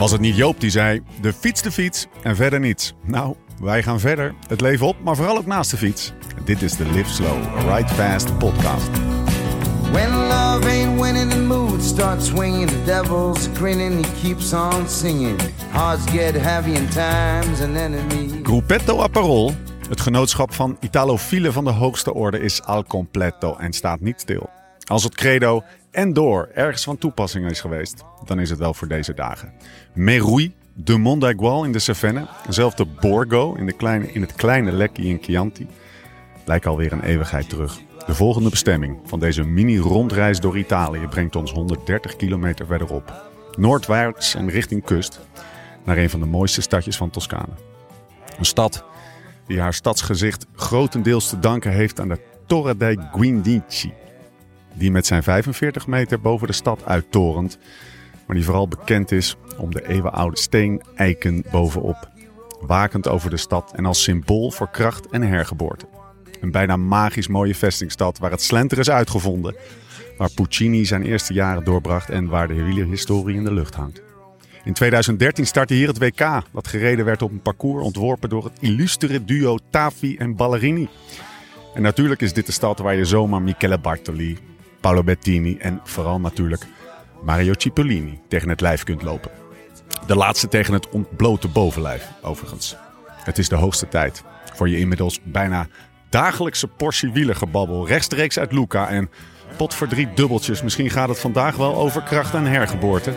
Was het niet Joop die zei: de fiets de fiets en verder niets? Nou, wij gaan verder. Het leven op, maar vooral ook naast de fiets. Dit is de Live Slow, Ride Fast podcast. When love ain't winning, the mood starts swinging. The devil's grinning, he keeps on singing. Hearts get heavy in times and enemies. Gruppetto a Parol, het genootschap van Italofielen van de hoogste orde, is al completo en staat niet stil. Als het credo en door ergens van toepassing is geweest, dan is het wel voor deze dagen. Meroui, de Mondaigual in de Cevennes, zelfde Borgo in, de kleine, in het kleine Lekki in Chianti, lijkt alweer een eeuwigheid terug. De volgende bestemming van deze mini-rondreis door Italië brengt ons 130 kilometer verderop. Noordwaarts en richting kust, naar een van de mooiste stadjes van Toscane. Een stad die haar stadsgezicht grotendeels te danken heeft aan de Torre dei Guindici. Die met zijn 45 meter boven de stad uittorent, maar die vooral bekend is om de eeuwenoude steen-eiken bovenop. Wakend over de stad en als symbool voor kracht en hergeboorte. Een bijna magisch mooie vestingstad waar het slenter is uitgevonden. Waar Puccini zijn eerste jaren doorbracht en waar de wielerhistorie in de lucht hangt. In 2013 startte hier het WK, dat gereden werd op een parcours ontworpen door het illustere duo Tafi en Ballerini. En natuurlijk is dit de stad waar je zomaar Michele Bartoli, Paolo Bettini en vooral natuurlijk Mario Cipollini tegen het lijf kunt lopen. De laatste tegen het ontblote bovenlijf, overigens. Het is de hoogste tijd voor je inmiddels bijna dagelijkse portie wielergebabbel rechtstreeks uit Luca. En pot voor drie dubbeltjes, misschien gaat het vandaag wel over kracht en hergeboorte.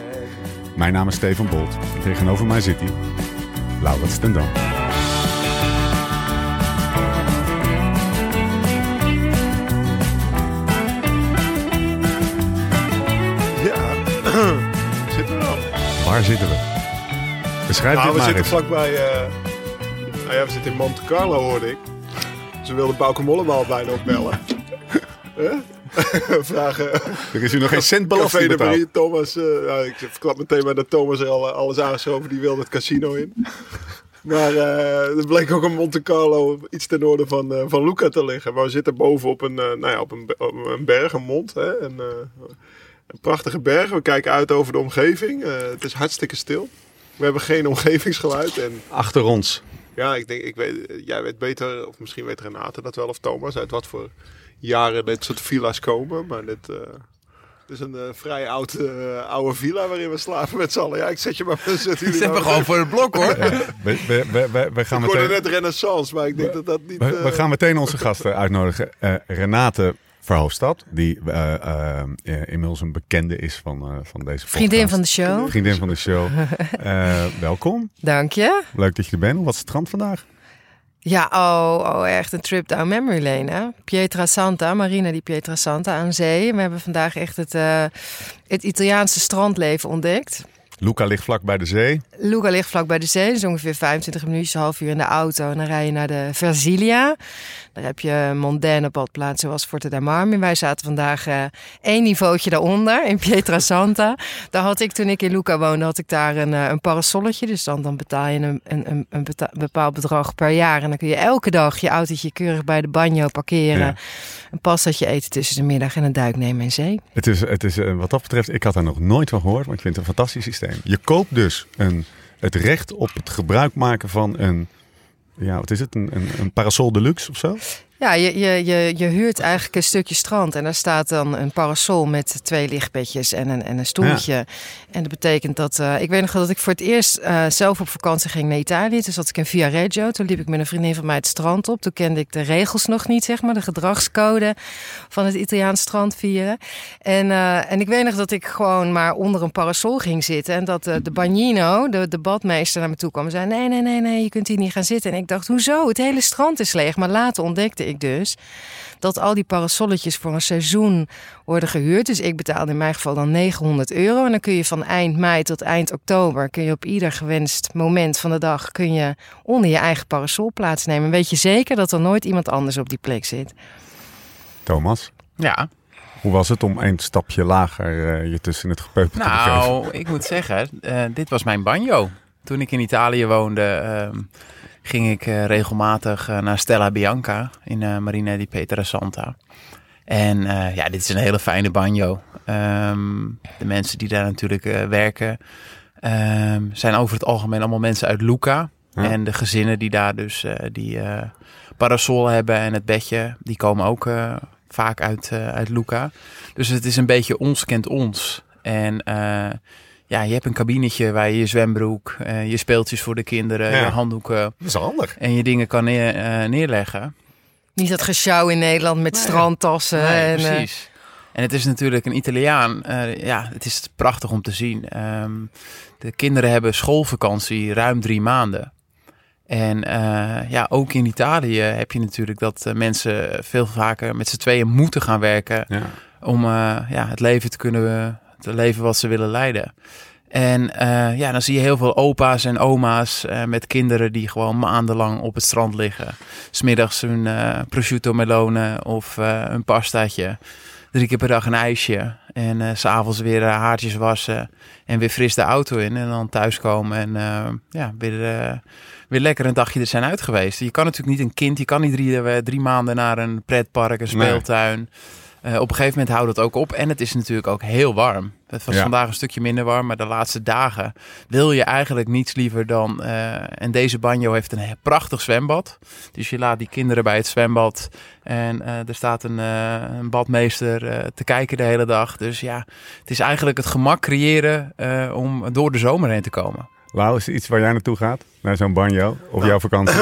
Mijn naam is Steven Bolt. Tegenover mij zit hij, Laurens Stendam. Waar zitten we? Beschrijf Nou, dit we maar zitten vlakbij... eh nou ja, we zitten in Monte Carlo, hoorde ik. Ze wilden Bauke Mollemaal bijna opbellen. Huh? Vragen... Er is hier nog geen cent belasting de betaald. Marie, Thomas... eh ik verklap meteen maar dat Thomas er al, eh, alles aangeschoven. Die wilde het casino in. Maar eh, er bleek ook een Monte Carlo iets ten noorden van, van Luca te liggen. Maar we zitten boven op een, nou ja, op een, op een berg, een mond. Hè? Een prachtige berg. We kijken uit over de omgeving. Eh, het is hartstikke stil. We hebben geen omgevingsgeluid. En Achter ons. ja, ik denk, ik weet, jij weet beter, of misschien weet Renate dat wel, of Thomas, uit wat voor jaren dit soort villa's komen. Maar dit, eh, dit is een eh, vrij oud, eh, oude villa waarin we slapen met z'n allen. Ja, ik zet je maar. Zet jullie Ze maar hebben gewoon voor het blok hoor. We, we, we, we, we gaan Ik meteen, net renaissance, maar ik denk dat dat niet... we, we gaan meteen onze gasten uitnodigen. Eh, Renate Verhoofdstad, die eh, eh, eh, inmiddels een bekende is van, eh, van deze Vriendin podcast. van de show. Vriendin van de show. Welkom. Dank je. Leuk dat je er bent. Wat is het strand vandaag? Ja, oh, oh, echt een trip down memory lane. Hè? Pietra Santa, Marina di Pietra Santa aan zee. We hebben vandaag echt het, het Italiaanse strandleven ontdekt. Luca ligt vlak bij de zee. Luca ligt vlak bij de zee, dus ongeveer 25 minuutjes, een half uur in de auto. En dan rij je naar de Versilia. Daar heb je mondaine badplaatsen zoals Forte da Marmi. Wij zaten vandaag eh, één niveautje daaronder in Pietra Santa. Daar had ik, toen ik in Luca woonde, had ik daar een, eh, een parasolletje. Dus dan, dan betaal je een, een, een, bepaald bedrag per jaar. En dan kun je elke dag je autootje keurig bij de bagno parkeren. Ja. Een pastaatje eten tussen de middag en een duik nemen in zee. Het is, het is eh, wat dat betreft, ik had daar nog nooit van gehoord, maar ik vind het een fantastisch systeem. Je koopt dus een, het recht op het gebruik maken van een, ja, wat is het, een, een, een parasol deluxe of zo? Ja, je, je, je, je huurt eigenlijk een stukje strand en daar staat dan een parasol met twee lichtbedjes en een, en een stoeltje. En dat betekent dat, eh, ik weet nog dat ik voor het eerst eh, zelf op vakantie ging naar Italië. Toen zat ik in Viareggio, toen liep ik met een vriendin van mij het strand op. Toen kende ik de regels nog niet, zeg maar, de gedragscode van het Italiaans strand vieren. En, eh, en ik weet nog dat ik gewoon maar onder een parasol ging zitten en dat de bagnino, de, de badmeester, naar me toe kwam en zei, nee, nee, nee, nee, je kunt hier niet gaan zitten. En ik dacht, hoezo? Het hele strand is leeg. Maar later ontdekte ik dus dat al die parasolletjes voor een seizoen worden gehuurd. Dus ik betaalde in mijn geval dan 900 euro. En dan kun je van eind mei tot eind oktober... kun je op ieder gewenst moment van de dag... kun je onder je eigen parasol plaatsnemen. Weet je zeker dat er nooit iemand anders op die plek zit. Thomas, Ja, hoe was het om een stapje lager eh, je tussen het gepeupel te begeven? nou, ik moet zeggen, eh, dit was mijn banjo. Toen ik in Italië woonde, ehm, ging ik eh, regelmatig eh, naar Stella Bianca in eh, Marina di Petra Santa. En ja, dit is een hele fijne banjo. Ehm, de mensen die daar natuurlijk werken, Ehm, zijn over het algemeen allemaal mensen uit Luca. Ja. En de gezinnen die daar dus die parasol hebben en het bedje, die komen ook vaak uit, uit Luca. Dus het is een beetje ons kent ons. En ja, je hebt een kabinetje waar je je zwembroek, eh, je speeltjes voor de kinderen, Ja. je handdoeken Dat is handig. en je dingen kan neer, eh, neerleggen. Niet dat gesjouw in Nederland met strandtassen. Nee, en, eh, precies. En het is natuurlijk een Italiaan. eh, ja, het is prachtig om te zien. Ehm, de kinderen hebben schoolvakantie ruim drie maanden. En eh, ja, ook in Italië heb je natuurlijk dat mensen veel vaker met z'n tweeën moeten gaan werken Ja. om eh, ja, het leven te kunnen te leven wat ze willen leiden. En eh, ja, dan zie je heel veel opa's en oma's eh, met kinderen die gewoon maandenlang op het strand liggen. Smiddags een eh, prosciutto melone of een pastaatje. Drie keer per dag een ijsje. En s s'avonds weer haartjes wassen. En weer fris de auto in. En dan thuiskomen. En ja, weer, weer lekker een dagje er zijn uit geweest. Je kan natuurlijk niet een kind. Je kan niet drie, drie maanden naar een pretpark, een Nee. Eh, op een gegeven moment houdt het ook op. En het is natuurlijk ook heel warm. Het was Ja. vandaag een stukje minder warm. Maar de laatste dagen wil je eigenlijk niets liever dan... eh, en deze banjo heeft een prachtig zwembad. Dus je laat die kinderen bij het zwembad. En eh, er staat een, eh, een badmeester eh, te kijken de hele dag. Dus ja, het is eigenlijk het gemak creëren eh, om door de zomer heen te komen. Lau, is er iets waar jij naartoe gaat? Naar zo'n banjo? Of jouw vakantie?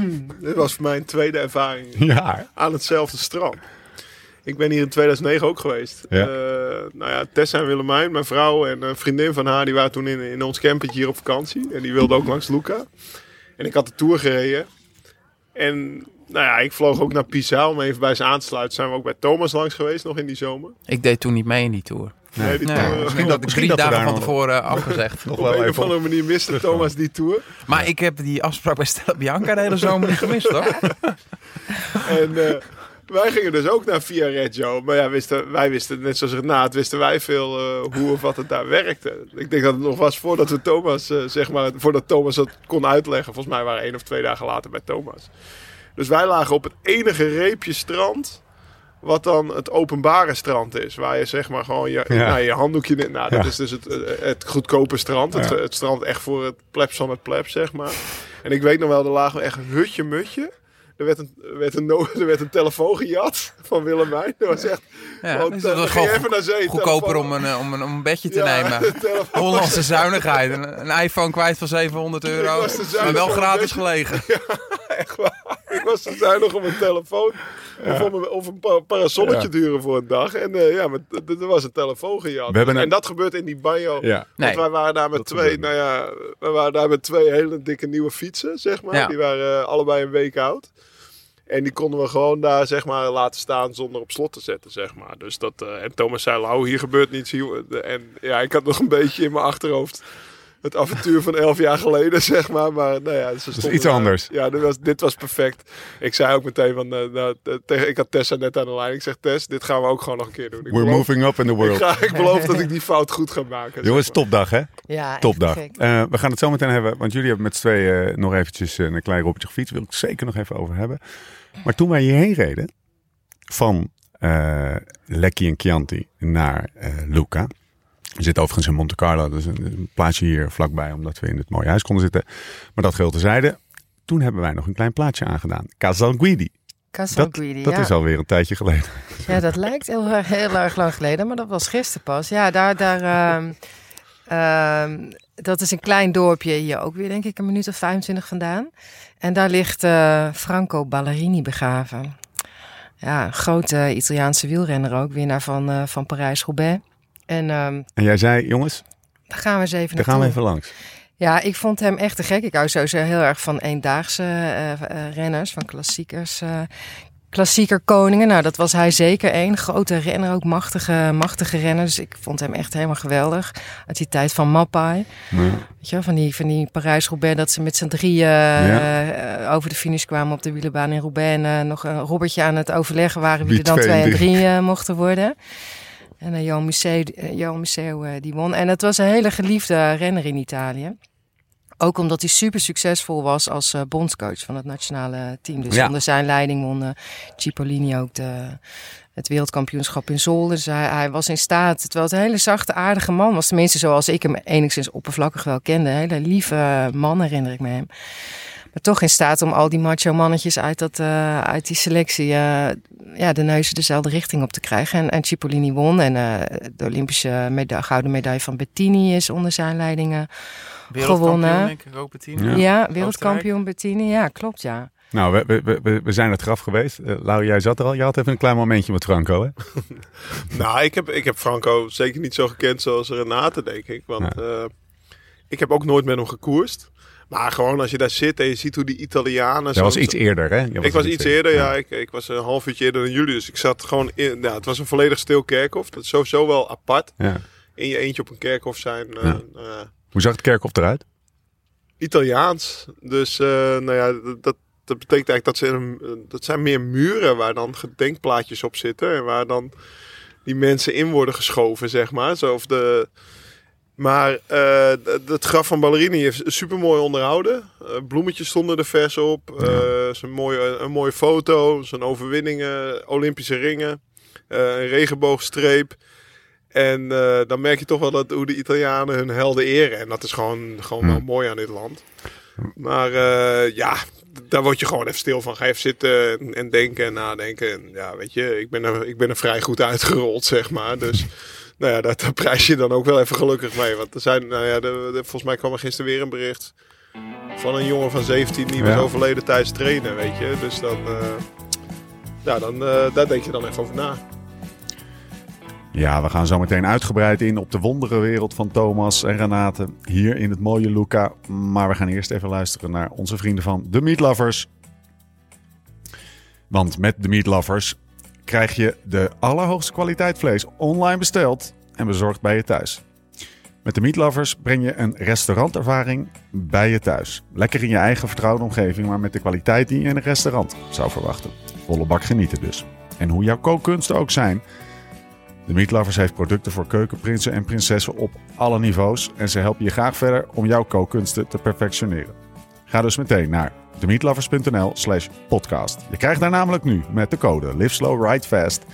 Dit was voor mij een tweede ervaring ja. aan hetzelfde strand. Ik ben hier in 2009 ook geweest. Ja. Eh, nou ja, Tessa en Willemijn, mijn vrouw en een vriendin van haar, die waren toen in, in ons campertje hier op vakantie. En die wilden ook langs Luca. En ik had de tour gereden. En nou ja, ik vloog ook naar Pisa om even bij ze aan te sluiten. Zijn we ook bij Thomas langs geweest nog in die zomer. Ik deed toen niet mee in die tour. Nee, die Nee, tour, misschien dat ik misschien drie dat dagen daar van nog- tevoren afgezegd. Nog op wel een of andere manier miste Thomas die tour. Maar ik heb die afspraak bij Stella Bianca de hele zomer niet gemist hoor. En eh, wij gingen dus ook naar Via Reggio. Maar ja, wisten, wij wisten, net zoals Renaat, wisten wij veel eh, hoe of wat het daar werkte. Ik denk dat het nog was voordat we Thomas, eh, zeg maar, voordat Thomas dat kon uitleggen. Volgens mij waren we één of twee dagen later bij Thomas. Dus wij lagen op het enige reepje strand. Wat dan het openbare strand is. Waar je zeg maar gewoon je, Ja. nou, je handdoekje... Nou, dat Ja. is dus het, het goedkope strand. Het, Ja. het strand echt voor het plebs van het plebs, zeg maar. En ik weet nog wel, er lagen echt hutje mutje. Er werd, een, er, werd een, er werd een telefoon gejat van Willemijn. Dat was echt... Ja, dus dat was je gewoon even naar zee. Goedkoper om een, eh, om, een, om een bedje te Ja, nemen. Hollandse zuinigheid. Een, een iPhone kwijt van 700 euro. Maar wel gratis gelegen. Echt waar. Ik was te zuinig om een telefoon of, om een, of een pa- parasolletje Ja. huren voor een dag. En eh, ja, maar er was een telefoon gejat. Een- En dat gebeurt in die banjo. Ja. Want wij waren daar met Dat twee, nou ja, we waren daar met twee hele dikke nieuwe fietsen, zeg maar. Ja. Die waren eh, allebei een week oud. En die konden we gewoon daar, zeg maar, laten staan zonder op slot te zetten, zeg maar. Dus dat, eh, en Thomas zei, "Lau, hier gebeurt niets. Hier, en ja, ik had nog een beetje in mijn achterhoofd het avontuur van elf jaar geleden, zeg maar. Maar nou ja, ze stonden iets anders. Ja, dit was, dit was perfect. Ik zei ook meteen van, eh, nou, eh, tegen, ik had Tessa net aan de lijn. Ik zeg, Tess, dit gaan we ook gewoon nog een keer doen. Ik We're beloof, moving up in the ik, world. ga, ik beloof dat ik die fout goed ga maken. Jongens, zeg maar. topdag hè? Ja, Topdag. Eh, we gaan het zo meteen hebben, want jullie hebben met z'n tweeën eh, nog eventjes een klein roppertje gefietst. Wil ik het zeker nog even over hebben. Maar toen wij hierheen reden, van eh Leckie en Chianti naar eh Luca. We zitten overigens in Monte Carlo, dus een, een plaatsje hier vlakbij, omdat we in het mooie huis konden zitten. Maar dat geheel terzijde. Toen hebben wij nog een klein plaatje aangedaan. Casal Guidi. Casal Dat, dat ja. is alweer een tijdje geleden. Ja, dat lijkt heel, erg- heel erg lang geleden, maar dat was gisteren pas. Ja, daar, daar, ehm, ehm, dat is een klein dorpje hier ook weer, denk ik, een minuut of 25 vandaan. En daar ligt eh, Franco Ballerini begraven. Ja, grote Italiaanse wielrenner ook, winnaar van, eh, van Parijs-Roubaix. En ehm, En jij zei, jongens, daar gaan we eens even daar gaan we even langs. Ja, ik vond hem echt te gek. Ik hou sowieso heel erg van eendaagse eh, eh, renners, van klassiekers. eh klassieker koningen. Nou, dat was hij zeker één. Grote renner, ook machtige, machtige renner. Dus ik vond hem echt helemaal geweldig. Uit die tijd van Mappai. Ja. Weet je, wel, van die, van die Parijs-Roubaix, dat ze met z'n drieën over de finish kwamen op de wielenbaan in Roubaix. En nog een Robertje aan het overleggen waren wie, Wie er dan twee en drie. drie mochten worden. En uh, Johan Museo, eh, Johan Museo eh, die won. En het was een hele geliefde renner in Italië. Ook omdat hij super succesvol was als eh, bondscoach van het nationale team. Dus Ja. onder zijn leiding won eh, Cipollini ook de, het wereldkampioenschap in Zolder. Dus hij, hij was in staat, terwijl het een hele zachte, aardige man was. Tenminste zoals ik hem enigszins oppervlakkig wel kende. Een hele lieve man herinner ik me hem. Maar toch in staat om al die macho mannetjes uit, dat, eh, uit die selectie eh, ja, de neuzen dezelfde richting op te krijgen. En, en Cipollini won. En eh, de Olympische meda gouden medaille van Bettini is onder zijn leiding. Wereldkampioen, Gewonnen. denk ik ook, Bettine. Ja. ja, wereldkampioen Bettini. Ja, klopt ja. Nou, we, we, we, we zijn het graf geweest. Lau, jij zat er al. Je had even een klein momentje met Franco, hè? Nou, ik heb, ik heb Franco zeker niet zo gekend zoals Renate, denk ik. Want eh, ik heb ook nooit met hem gekoerst. Maar gewoon als je daar zit en je ziet hoe die Italianen... Dat was iets eerder, hè? Ik was iets eerder, ja. Ik, ik was een half uurtje eerder dan jullie. Dus ik zat gewoon in... Ja, het was een volledig stil kerkhof. Dat is sowieso wel apart. Ja. In je eentje op een kerkhof zijn. eh, Ja. eh, Hoe zag het kerkhof eruit? Italiaans. Dus eh, nou ja, dat, dat, dat betekent eigenlijk dat ze een, dat zijn meer muren waar dan gedenkplaatjes op zitten en waar dan die mensen in worden geschoven, zeg maar. Zo of de, maar eh, het graf van Ballerini is super mooi onderhouden. Eh, bloemetjes stonden er vers op. Eh, mooie, een mooie foto. Zijn overwinningen, Olympische ringen, een regenboogstreep. En dan merk je toch wel dat, hoe de Italianen hun helden eren. En dat is gewoon, gewoon wel mooi aan dit land. Maar ja, daar word je gewoon even stil van. Ga even zitten en, en denken en nadenken. En ja, weet je, ik ben, er, ik ben er vrij goed uitgerold, zeg maar. Dus nou ja, daar, daar prijs je dan ook wel even gelukkig mee. Want er zijn, nou ja, de, de- volgens mij kwam er gisteren weer een bericht van een jongen van 17 die was Ja. overleden tijdens trainen, weet je. Dus dan, eh, ja, dan, eh, daar denk je dan even over na. Ja, we gaan zo meteen uitgebreid in op de wonderenwereld van Thomas en Renate. Hier in het mooie Luca. Maar we gaan eerst even luisteren naar onze vrienden van The Meat Lovers. Want met The Meat Lovers krijg je de allerhoogste kwaliteit vlees online besteld en bezorgd bij je thuis. Met de Meat Lovers breng je een restaurantervaring bij je thuis. Lekker in je eigen vertrouwde omgeving, maar met de kwaliteit die je in een restaurant zou verwachten. Volle bak genieten dus. En hoe jouw kookkunsten ook zijn, de Meat Lovers heeft producten voor keukenprinsen en prinsessen op alle niveaus. En ze helpen je graag verder om jouw kookkunsten te perfectioneren. Ga dus meteen naar themeatlovers.nl slash podcast. Je krijgt daar namelijk nu met de code Live Slow Ride Fast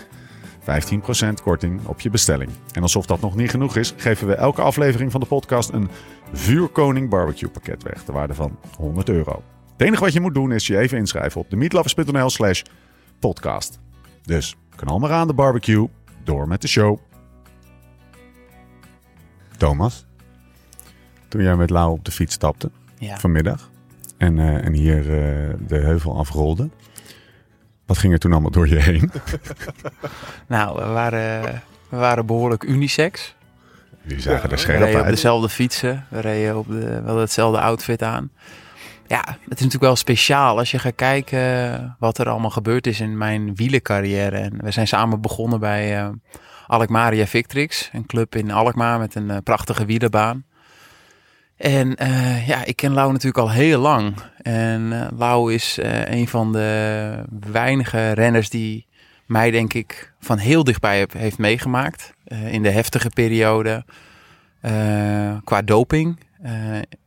15% korting op je bestelling. En alsof dat nog niet genoeg is, geven we elke aflevering van de podcast een Vuurkoning barbecue pakket weg. Ter waarde van 100 euro. Het enige wat je moet doen is je even inschrijven op themeatlovers.nl slash podcast. Dus knal maar aan de barbecue. Door met de show. Thomas, toen jij met Lau op de fiets stapte Ja. vanmiddag en, eh, en hier eh, de heuvel afrolde, wat ging er toen allemaal door je heen? Nou, we waren, we waren behoorlijk unisex. Die zagen er We scherp reden op uit. dezelfde fietsen. We reden op de, we hadden hetzelfde outfit aan. Ja, het is natuurlijk wel speciaal als je gaat kijken wat er allemaal gebeurd is in mijn wielencarrière. En we zijn samen begonnen bij eh Alkmaria Victrix, een club in Alkmaar met een prachtige wielenbaan. En eh, ja, ik ken Lau natuurlijk al heel lang. En eh, Lau is eh, een van de weinige renners die mij denk ik van heel dichtbij heeft meegemaakt. In de heftige periode qua doping.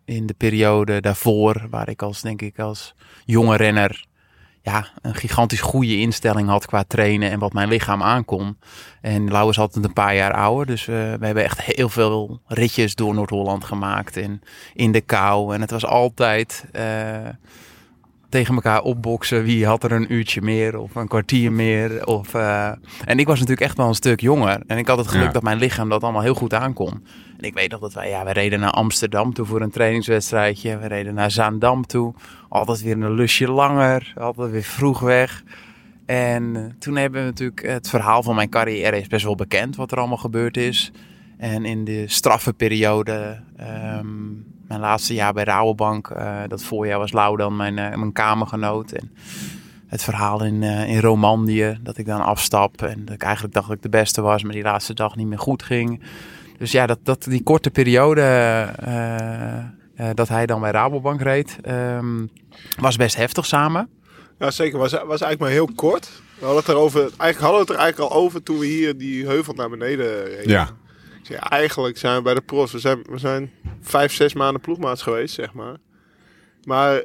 In de periode daarvoor, waar ik als denk ik als jonge renner ja, een gigantisch goede instelling had qua trainen en wat mijn lichaam aankon. En Lau is altijd een paar jaar ouder, dus eh, we hebben echt heel veel ritjes door Noord-Holland gemaakt en in de kou. En het was altijd eh, tegen elkaar opboksen. Wie had er een uurtje meer of een kwartier meer? Of, eh, En ik was natuurlijk echt wel een stuk jonger. En ik had het geluk Ja. dat mijn lichaam dat allemaal heel goed aankon. En ik weet nog dat wij, ja, we reden naar Amsterdam toe voor een trainingswedstrijdje. We reden naar Zaandam toe. Altijd weer een lusje langer. Altijd weer vroeg weg. En eh, toen hebben we natuurlijk het verhaal van mijn carrière is best wel bekend wat er allemaal gebeurd is. En in de straffe periode, ehm, mijn laatste jaar bij Rabobank, eh, dat voorjaar was Lau dan mijn, eh, mijn kamergenoot. En het verhaal in, eh, in Romandie, dat ik dan afstap en dat ik eigenlijk dacht dat ik de beste was, maar die laatste dag niet meer goed ging. Dus ja, dat, dat, die korte periode dat hij dan bij Rabobank reed, ehm, was best heftig samen. Ja, zeker. Was, was eigenlijk maar heel kort. We hadden het erover, eigenlijk hadden we het er eigenlijk al over toen we hier die heuvel naar beneden reden. Ja, Ik zeg, ja, eigenlijk zijn we bij de pros. We zijn, we zijn vijf, zes maanden ploegmaats geweest, zeg maar. Maar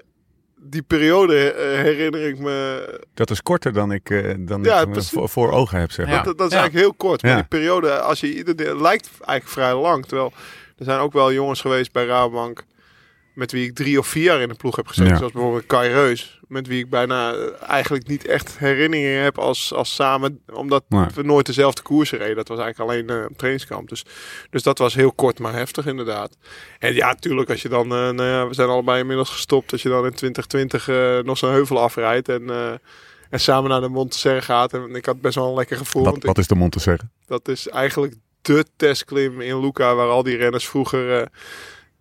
die periode eh, herinner ik me Dat is korter dan ik, eh, dan Ja, ik voor, voor ogen heb, zeg Ja. maar. Dat, dat is Ja. eigenlijk heel kort. Maar Ja. die periode, als je ieder lijkt eigenlijk vrij lang. Terwijl er zijn ook wel jongens geweest bij Rabobank met wie ik drie of vier jaar in de ploeg heb gezeten. Ja. Zoals bijvoorbeeld Kai Reus. Met wie ik bijna eh, eigenlijk niet echt herinneringen heb als, als samen. Omdat Nee. we nooit dezelfde koersen reden. Dat was eigenlijk alleen op trainingskamp. Dus, dus dat was heel kort maar heftig inderdaad. En ja, natuurlijk als je dan... eh, nou ja, we zijn allebei inmiddels gestopt. Als je dan in 2020 eh, nog zo'n heuvel afrijdt. En, en samen naar de Montserrat gaat. En ik had best wel een lekker gevoel. Wat, ik- is de zeggen? dat is eigenlijk de testklim in Luca, waar al die renners vroeger.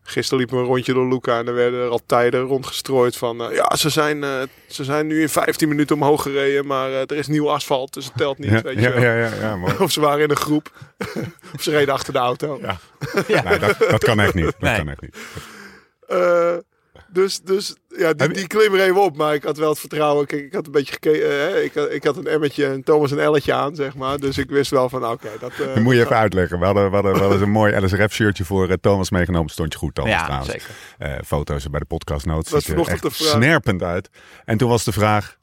Gisteren liepen we een rondje door Luca en er werden er al tijden rondgestrooid van. eh, ja, ze zijn, eh, ze zijn nu in 15 minuten omhoog gereden, maar eh, er is nieuw asfalt, dus het telt niet. Ja, weet je ja, wel. ja, ja, ja, mooi. Of ze waren in een groep, of ze reden achter de auto. Ja. Ja. Nee, dat, dat kan echt niet. Dat Nee. kan echt niet. Dus, dus ja, die, die klim er even op, maar ik had wel het vertrouwen. Kijk, ik had een beetje gekeken. eh, hè, ik, had, ik had een emmetje en Thomas een elletje aan, zeg maar. Dus ik wist wel van, oké, dat. eh, Dat moet je even uitleggen. We hadden, we hadden, we hadden een mooi LSRF-shirtje voor eh, Thomas meegenomen. Stond je goed, Thomas, Ja, trouwens. zeker. Eh, foto's bij de podcast notes. Was Ziet er echt snerpend uit. En toen was de vraag...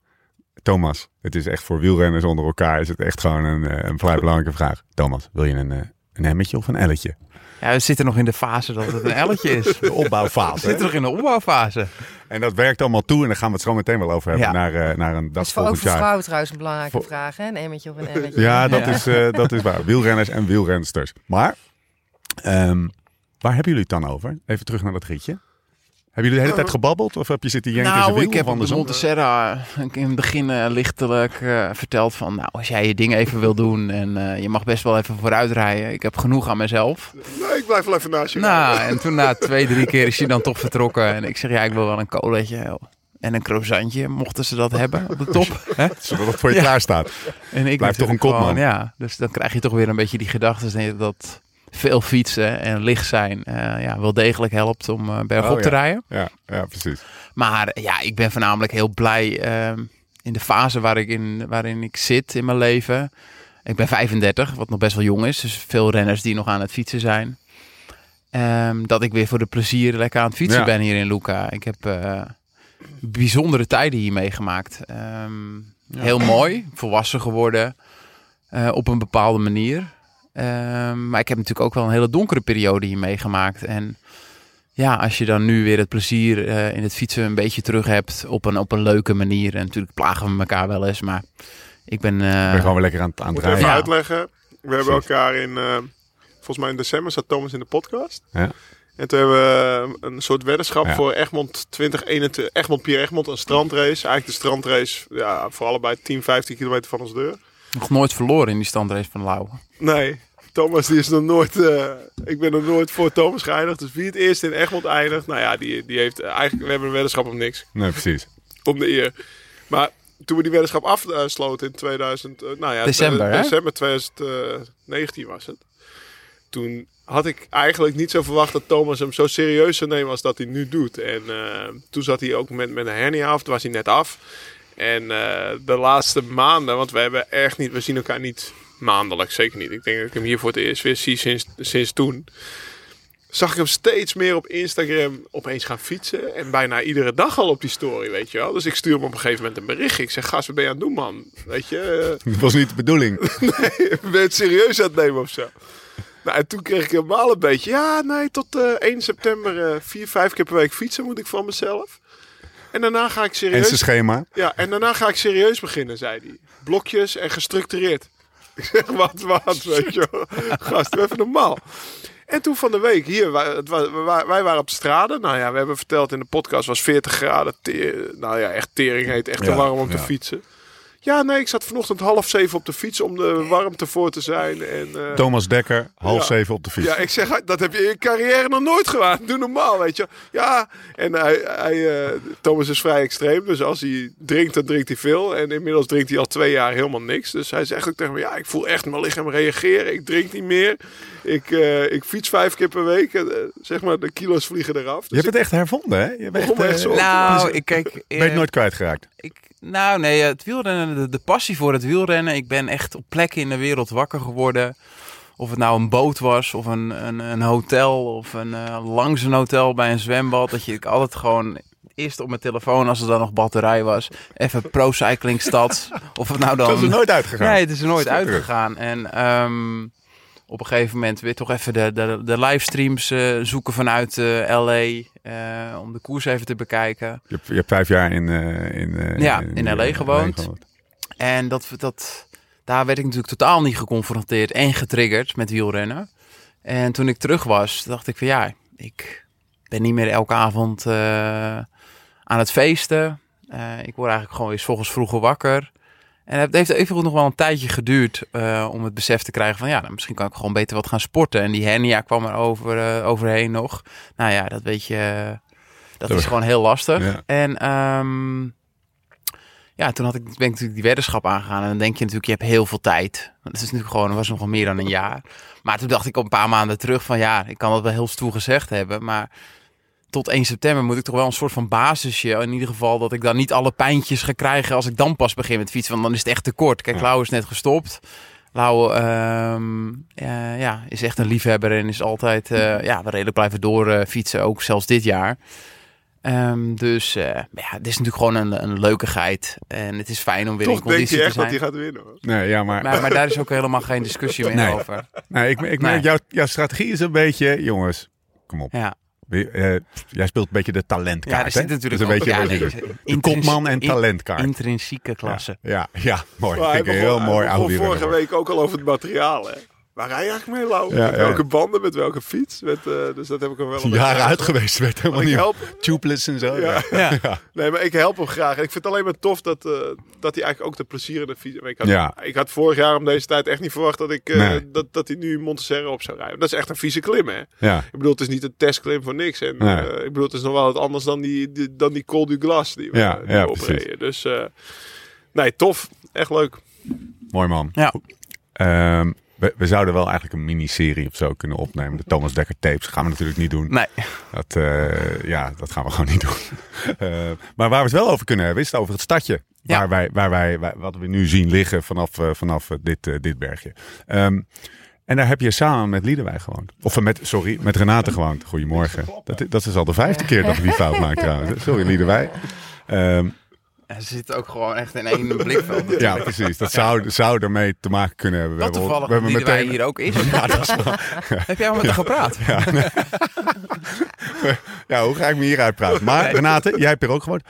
Thomas, het is echt voor wielrenners onder elkaar... is het echt gewoon een, een vrij belangrijke vraag. Thomas, wil je een, een emmetje of een elletje? Ja, we zitten nog in de fase dat het een elletje is. We De opbouwfase. zitten nog in de opbouwfase. En dat werkt allemaal toe. En daar gaan we het zo meteen wel over hebben. Ja. Naar, eh, naar een Dat dag is voor, ook volgend voor jaar. vrouwen trouwens een belangrijke vraag. Hè? Een emmetje of een emmetje. Ja, dat, Ja. Is, eh, dat is waar. Wielrenners en wielrensters. Maar, ehm, waar hebben jullie het dan over? Even terug naar dat ritje. Hebben jullie de hele tijd gebabbeld? Of heb je zitten zijn Nou, wiel? ik heb op de andersom? Montserrat in het begin eh, lichtelijk eh, verteld van... Nou, als jij je ding even wil doen en eh, je mag best wel even vooruit rijden. Ik heb genoeg aan mezelf. Nee, ik blijf wel even naast je. Nou, en toen na twee, drie keer is hij dan toch vertrokken. En ik zeg, ja, ik wil wel een colaatje en een croissantje, mochten ze dat hebben op de top. Hè? Zodat het voor je Ja. klaar staat. En ik Blijf toch een kopman. Ja, dus dan krijg je toch weer een beetje die gedachte dat veel fietsen en licht zijn eh, ja, wel degelijk helpt om eh, bergop Oh, ja. te rijden. Ja, ja precies. Maar ja, ik ben voornamelijk heel blij ehm, in de fase waar ik in, waarin ik zit in mijn leven. Ik ben 35, wat nog best wel jong is. Dus veel renners die nog aan het fietsen zijn. Ehm, dat ik weer voor de plezier lekker aan het fietsen Ja. ben hier in Luca. Ik heb eh, bijzondere tijden hier meegemaakt. Ehm, Heel mooi, volwassen geworden op een bepaalde manier. Ehm, maar ik heb natuurlijk ook wel een hele donkere periode hier meegemaakt. En ja, als je dan nu weer het plezier eh, in het fietsen een beetje terug hebt op een, op een leuke manier. En natuurlijk plagen we elkaar wel eens, maar ik ben... eh, Ik ben gewoon weer lekker aan, het- aan het even rijden. Ja. uitleggen. We hebben elkaar in, eh, volgens mij in december zat Thomas in de podcast. Ja. En toen hebben we een soort weddenschap Ja. voor Egmond 2021, Egmond Pier Egmond, een strandrace. Eigenlijk de strandrace, ja, voor allebei 10, 15 kilometer van ons deur. Nog nooit verloren in die standrace van Lauwe. Nee, Thomas die is nog nooit, eh, ik ben nog nooit voor Thomas geëindigd. Dus wie het eerst in Egmond eindigt, nou ja, die, die heeft eigenlijk, we hebben een weddenschap om niks. Nee, precies. om de eer. Maar toen we die weddenschap afsloten in 2000, eh, nou ja, December, hè? december 2019 was het. Toen had ik eigenlijk niet zo verwacht dat Thomas hem zo serieus zou nemen als dat hij nu doet. En eh, toen zat hij ook met, met een hernia af, toen was hij net af. En eh, de laatste maanden, want we hebben echt niet, we zien elkaar niet maandelijks, zeker niet. Ik denk dat ik hem hier voor het eerst weer zie sinds, sinds toen. Zag ik hem steeds meer op Instagram opeens gaan fietsen. En bijna iedere dag al op die story, weet je wel. Dus ik stuur hem op een gegeven moment een bericht. Ik zeg, gast, wat ben je aan het doen, man? Weet je, eh, Dat was niet de bedoeling. ben je het serieus aan het nemen of zo? Nou, en toen kreeg ik helemaal een beetje... Ja, nee, tot eh 1 september eh, vier, vijf keer per week fietsen moet ik van mezelf. En daarna ga ik En serieus... zijn schema. Ja, en daarna ga ik serieus beginnen, zei hij. Blokjes en gestructureerd. Ik zeg, wat, wat, weet je wel. Gast, even normaal. En toen van de week, hier, wij, waren op de straden. Nou ja, we hebben verteld in de podcast, was 40 graden. Nou ja, echt tering heet, echt te Ja, warm om te fietsen. Ja, nee, ik zat vanochtend half zeven op de fiets om de warmte voor te zijn. En, eh, Thomas Dekker, half Ja. zeven op de fiets. ja, ik zeg, dat heb je in je carrière nog nooit gedaan. Doe normaal, weet je. Ja, en hij, hij, eh, Thomas is vrij extreem. Dus als hij drinkt, dan drinkt hij veel. En inmiddels drinkt hij al twee jaar helemaal niks. Dus hij zegt ook tegen me, ja, ik voel echt mijn lichaam reageren. Ik drink niet meer. Ik, eh, ik fiets vijf keer per week. En, eh, zeg maar, de kilo's vliegen eraf. Je Dus hebt het echt hervonden, hè? Je bent echt, begon me echt eh, zo- Nou, ik kijk... ben je het eh, nooit kwijtgeraakt. Ik, nou, nee, het wielrennen, de, de passie voor het wielrennen. Ik ben echt op plekken in de wereld wakker geworden. Of het nou een boot was, of een, een, een hotel, of een, uh, langs een hotel bij een zwembad. Dat je ik altijd gewoon eerst op mijn telefoon, als er dan nog batterij was, even Pro Cycling Stads. of het nou dan... Dat is er nooit uitgegaan. Nee, het is er nooit uitgegaan. En um, op een gegeven moment weer toch even de, de, de livestreams uh, zoeken vanuit uh, LA. Uh, om de koers even te bekijken. Je hebt, je hebt vijf jaar in, in, ja, in, in LA gewoond. gewoond. En dat, dat, daar werd ik natuurlijk totaal niet geconfronteerd en getriggerd met wielrennen. En toen ik terug was, dacht ik van ja, ik ben niet meer elke avond aan het feesten. ik word eigenlijk gewoon eens volgens vroeger wakker. En het heeft even nog wel een tijdje geduurd uh, om het besef te krijgen van ja, nou, misschien kan ik gewoon beter wat gaan sporten. En die hernia kwam er over, uh, overheen nog. Nou ja, dat weet je, dat is gewoon heel lastig. Ja. En um, ja, toen had ik, ben ik natuurlijk die weddenschap aangegaan. En dan denk je natuurlijk, je hebt heel veel tijd. Dat is natuurlijk gewoon, was nog wel meer dan een jaar. Maar toen dacht ik op een paar maanden terug van ja, ik kan dat wel heel stoer gezegd hebben. Maar tot 1 september moet ik toch wel een soort van basisje. In ieder geval dat ik dan niet alle pijntjes ga krijgen als ik dan pas begin met fietsen. Want dan is het echt te kort. Kijk, ja. Lau is net gestopt. Lau um, uh, ja, is echt een liefhebber en is altijd uh, ja, redelijk blijven door uh, fietsen. Ook zelfs dit jaar. Um, dus uh, ja, het is natuurlijk gewoon een, een leukigheid. En het is fijn om weer Toch in conditie denk je echt te zijn. dat hij gaat winnen. Hoor. Nee, ja, maar... maar... Maar daar is ook helemaal geen discussie meer Nee. over. Nee, ik, ik merk, Nee. jouw, jouw strategie is een beetje, jongens, kom op. Ja. Eh, jij speelt een beetje de talentkaart, Ja, er zit hè? natuurlijk Dat is een beetje ja, nee. De kopman en in- talentkaart. Intrinsieke klasse. Ja, ja, mooi. Maar Vind ik een heel hij mooi begon oude vorige week ook al over het materiaal. Hè. Waar rij je eigenlijk mee, Lau? Ja, met ja. welke banden, met welke fiets? Met, eh, dus dat heb ik hem wel een beetje Jaren uit geweest, werd helemaal niet. help, Tubeless en zo. Ja. Ja. Ja. nee, maar ik help hem graag. En ik vind het alleen maar tof dat, eh, dat hij eigenlijk ook de plezier in de fiets... Ik had, Ja. ik had vorig jaar om deze tijd echt niet verwacht dat, ik, eh, Nee. dat, dat hij nu Montserrat op zou rijden. Dat is echt een vieze klim, hè? Ja. Ik bedoel, het is niet een testklim voor niks. En Nee. eh, ik bedoel, het is nog wel wat anders dan die, die, dan die Col du Glas die we, Ja, die ja, we precies. opreden. Dus eh, nee, tof. Echt leuk. Mooi man. Ja. Ehm, we, we zouden wel eigenlijk een miniserie of zo kunnen opnemen. De Thomas Dekker tapes gaan we natuurlijk niet doen. Nee. Dat, eh, ja, dat gaan we gewoon niet doen. Eh, maar waar we het wel over kunnen hebben, is het over het stadje. Ja. Waar wij, waar wij, wat we nu zien liggen vanaf, eh, vanaf dit, dit bergje. Ehm, en daar heb je samen met Liedewij gewoond. Of met, sorry, met Renate gewoond. Goedemorgen. Dat, dat is al de vijfde keer dat we die fout maken trouwens. Sorry Liedewij. Ehm, Ja, ze zitten ook gewoon echt in één blikveld. ja, precies. Dat zou, zou ermee te maken kunnen hebben. We Dat hebben- toevallig we hebben meteen- hier ook is. Heb jij al met haar gepraat? Ja, hoe ga ik me hieruit praten? Maar Renate, jij hebt er ook gewoond.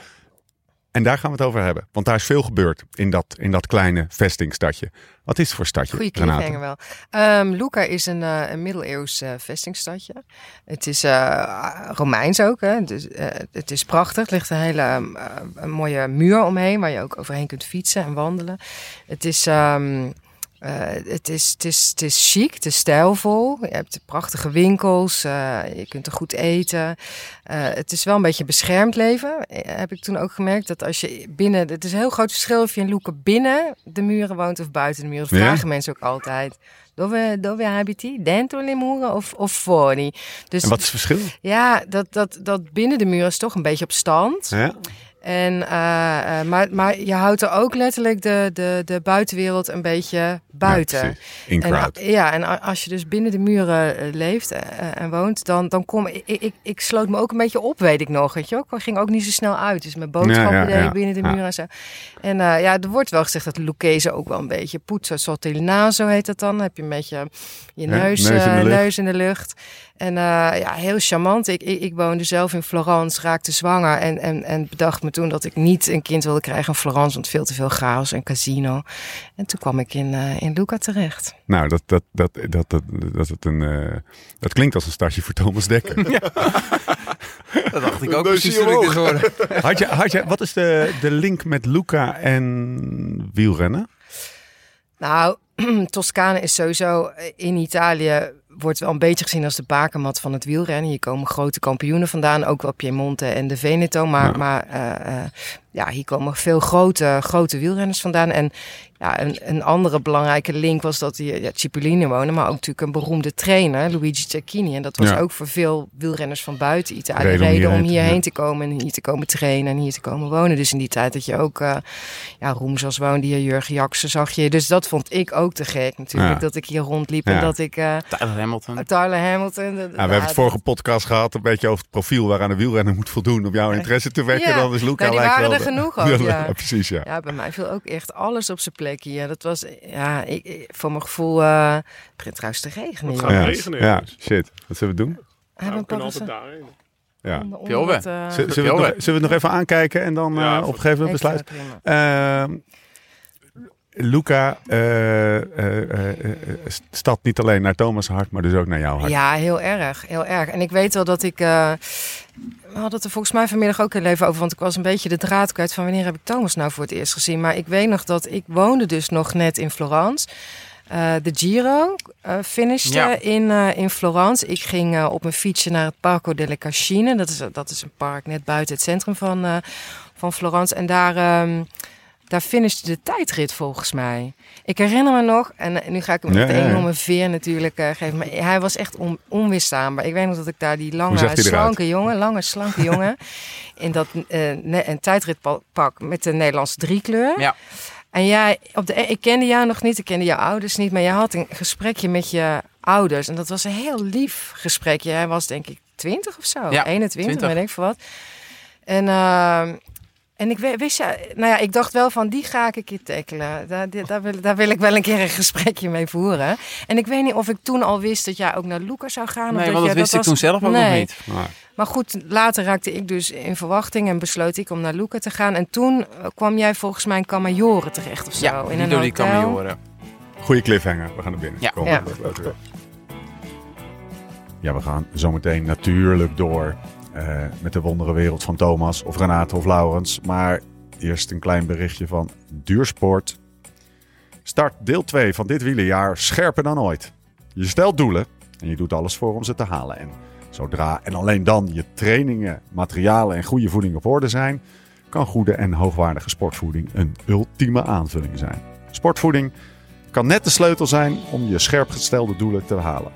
En daar gaan we het over hebben. Want daar is veel gebeurd in dat, in dat kleine vestingstadje. Wat is het voor stadje, Goeie cliffhanger wel. Ehm Luca is een, eh, een middeleeuws eh, vestingstadje. Het is eh, Romeins ook. Hè? Dus, het is prachtig. Er ligt een hele eh, een mooie muur omheen waar je ook overheen kunt fietsen en wandelen. Het is, ehm, eh, het is, het is, het is chic, het is stijlvol. Je hebt prachtige winkels, eh, je kunt er goed eten. Eh, het is wel een beetje beschermd leven, heb ik toen ook gemerkt. Dat als je binnen, het is een heel groot verschil of je in Loeken binnen de muren woont of buiten de muren. Dat Ja? vragen mensen ook altijd. Dove, dove abiti? Dentro le mura of, of fuori? Dus En wat is het verschil? ja, dat, dat, dat binnen de muren is toch een beetje op stand. Ja? En, eh, eh, maar, maar je houdt er ook letterlijk de, de, de buitenwereld een beetje buiten. Ja. In En, crowd. a- ja, en als je dus binnen de muren eh, leeft eh, eh, en woont, dan, dan kom ik, ik, ik sloot me ook een beetje op, weet ik nog. Weet je ook? Ik ging ook niet zo snel uit. Dus mijn boodschappen Ja, ja, deed ik ja. binnen de muren en zo. En eh, ja, er wordt wel gezegd dat Lucchese ook wel een beetje poetsen. Sotto il naso heet dat dan. Dan heb je een beetje je neus, neus in de eh, lucht. neus in de lucht. En eh, ja, heel charmant. Ik, ik, ik woonde zelf in Florence, raakte zwanger en, en, en bedacht me toen dat ik niet een kind wilde krijgen in Florence, want veel te veel chaos en casino. En toen kwam ik in, eh, in Luca terecht. Nou, dat, dat, dat, dat, dat, dat, het een, eh, dat klinkt als een stadje voor Thomas Dekker. Dat dacht ik ook precies toen ik hoorde. Had je, had je, wat is de, de link met Luca en wielrennen? Nou, Toscane is sowieso in Italië wordt wel een beetje gezien als de bakermat van het wielrennen. Hier komen grote kampioenen vandaan, ook wel Piemonte en de Veneto. Maar, Ja. maar eh, eh, ja, hier komen veel grote, grote wielrenners vandaan. En ja, een, een andere belangrijke link was dat hij ja, Cipollini woonde, maar ook natuurlijk een beroemde trainer, Luigi Cecchini. En dat was Ja. ook voor veel wielrenners van buiten Italië Reden om reden om hierheen te- hierheen ja. te komen en hier te komen trainen en hier te komen wonen. Dus in die tijd dat je ook, eh ja, Roemsels woonde hier, Jurgen Jaksen zag je. Dus dat vond ik ook te gek natuurlijk, Ja. dat ik hier rondliep Ja. en dat ik uh, Tyler Hamilton. Tyler Hamilton. Nou, we hebben het vorige podcast gehad een beetje over het profiel waaraan een wielrenner moet voldoen om jouw interesse te wekken. Ja. Dan is Luca Nou, die lijkt wel genoeg ook, ja. precies, ja. Ja, bij mij viel ook echt alles op zijn plek hier. Dat was, ja, ik, ik- voor mijn gevoel eh het begint trouwens te regenen. Het gaat Ja, regenen, ja, shit. Wat zullen we doen? Nou, we kunnen altijd daarheen. Ja. onder- onder Pjolwe. het, eh, Zullen we, het nog, zullen we het nog even aankijken en dan Ja, eh, op een gegeven moment besluiten? Luca uh, staat niet alleen naar Thomas' hart, maar dus ook naar jouw hart. Ja, heel erg, heel erg. En ik weet wel dat ik... eh, we hadden het er volgens mij vanmiddag ook heel even over, want ik was een beetje de draad kwijt van wanneer heb ik Thomas nou voor het eerst gezien. Maar ik weet nog dat ik woonde dus nog net in Florence. Eh, de Giro eh finishte Ja. in, eh, in Florence. Ik ging op mijn fietsje naar het Parco delle Cascine. Dat is, dat is een park net buiten het centrum van, eh, van Florence. En daar, ehm, daar finishte de tijdrit volgens mij. Ik herinner me nog, en eh, nu ga ik hem Ja, echt een ja, ja. enorme veer natuurlijk eh, geven. Maar hij was echt on, onweerstaanbaar. Ik weet nog dat ik daar die lange, slanke jongen, lange, slanke jongen, in dat eh, ne- een tijdritpak met de Nederlandse driekleur. Ja. En jij, op de, ik kende jou nog niet, ik kende jouw ouders niet, maar jij had een gesprekje met je ouders. En dat was een heel lief gesprekje. Hij was denk ik 20 of zo, Ja, 21, 20. weet ik veel wat. En, ehm, en ik wist, ja, nou ja, ik dacht wel van die ga ik een keer tackelen. Daar, die- daar, wil, daar wil ik wel een keer een gesprekje mee voeren. En ik weet niet of ik toen al wist dat jij ook naar Lucas zou gaan. of Nee, dat want jij- dat wist ik was- toen zelf ook nog niet. Maar, maar goed, later raakte ik dus in verwachting en besloot ik om naar Luca te gaan. En toen eh, kwam jij volgens mij in Camaiore terecht of zo. Ja, in een door die goede cliffhanger. We gaan naar binnen. Ja. Kom, Ja. dat. Ja, we gaan zometeen natuurlijk door eh, met de wondere wereld van Thomas of Renate of Laurens. Maar eerst een klein berichtje van Duursport. Start deel 2 van dit wielerjaar scherper dan ooit. Je stelt doelen en je doet alles voor om ze te halen. En zodra en alleen dan je trainingen, materialen en goede voeding op orde zijn, kan goede en hoogwaardige sportvoeding een ultieme aanvulling zijn. Sportvoeding kan net de sleutel zijn om je scherp gestelde doelen te halen.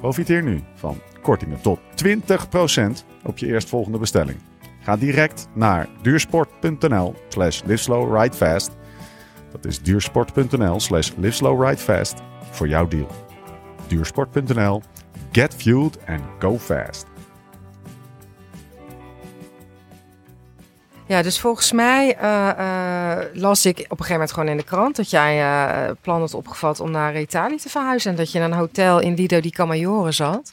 Profiteer nu van kortingen tot 20% op je eerstvolgende bestelling. Ga direct naar duursport.nl slash liveslowridefast. Dat is duursport.nl slash liveslowridefast voor jouw deal. Duursport.nl Get fueled and go fast. Ja, dus volgens mij eh, eh, las ik op een gegeven moment gewoon in de krant dat jij eh plan had opgevat om naar Italië te verhuizen. En dat je in een hotel in Lido di Camaiore zat.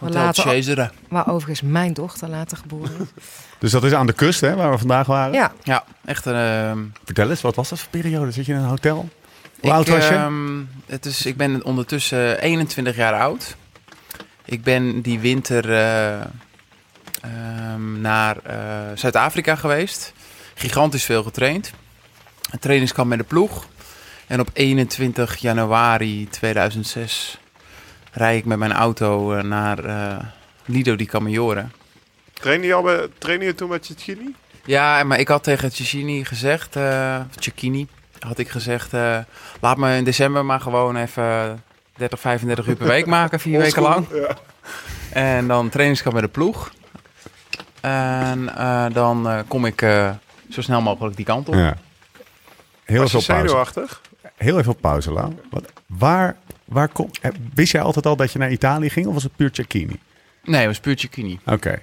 Hotel later, Cesare. waar overigens mijn dochter later geboren is. Dus dat is aan de kust hè, waar we vandaag waren. Ja, Ja, echt een... ehm, Vertel eens, wat was dat voor periode? Zit je in een hotel? Hoe oud was je? ehm, het is, ik ben ondertussen 21 jaar oud. Ik ben die winter eh, ehm, naar eh, Zuid-Afrika geweest. Gigantisch veel getraind. Een trainingskamp met de ploeg. En op 21 januari 2006 rijd ik met mijn auto eh, naar eh, Lido di Camaiore. Trainde je, al bij, trainde je toen met Cecchini? Ja, maar ik had tegen Cecchini gezegd, eh Cecchini, had ik gezegd, eh, laat me in december maar gewoon even 30, 35 uur per week maken, vier weken lang. Ja. En dan trainingskamp met de ploeg. En eh, dan eh, kom ik eh, zo snel mogelijk die kant op. Ja. Heel veel pauze. Heel even op pauze, Lau. Wat, waar, waar kom, eh, wist jij altijd al dat je naar Italië ging of was het puur Cecchini? Nee, het was puur Cecchini. Oké.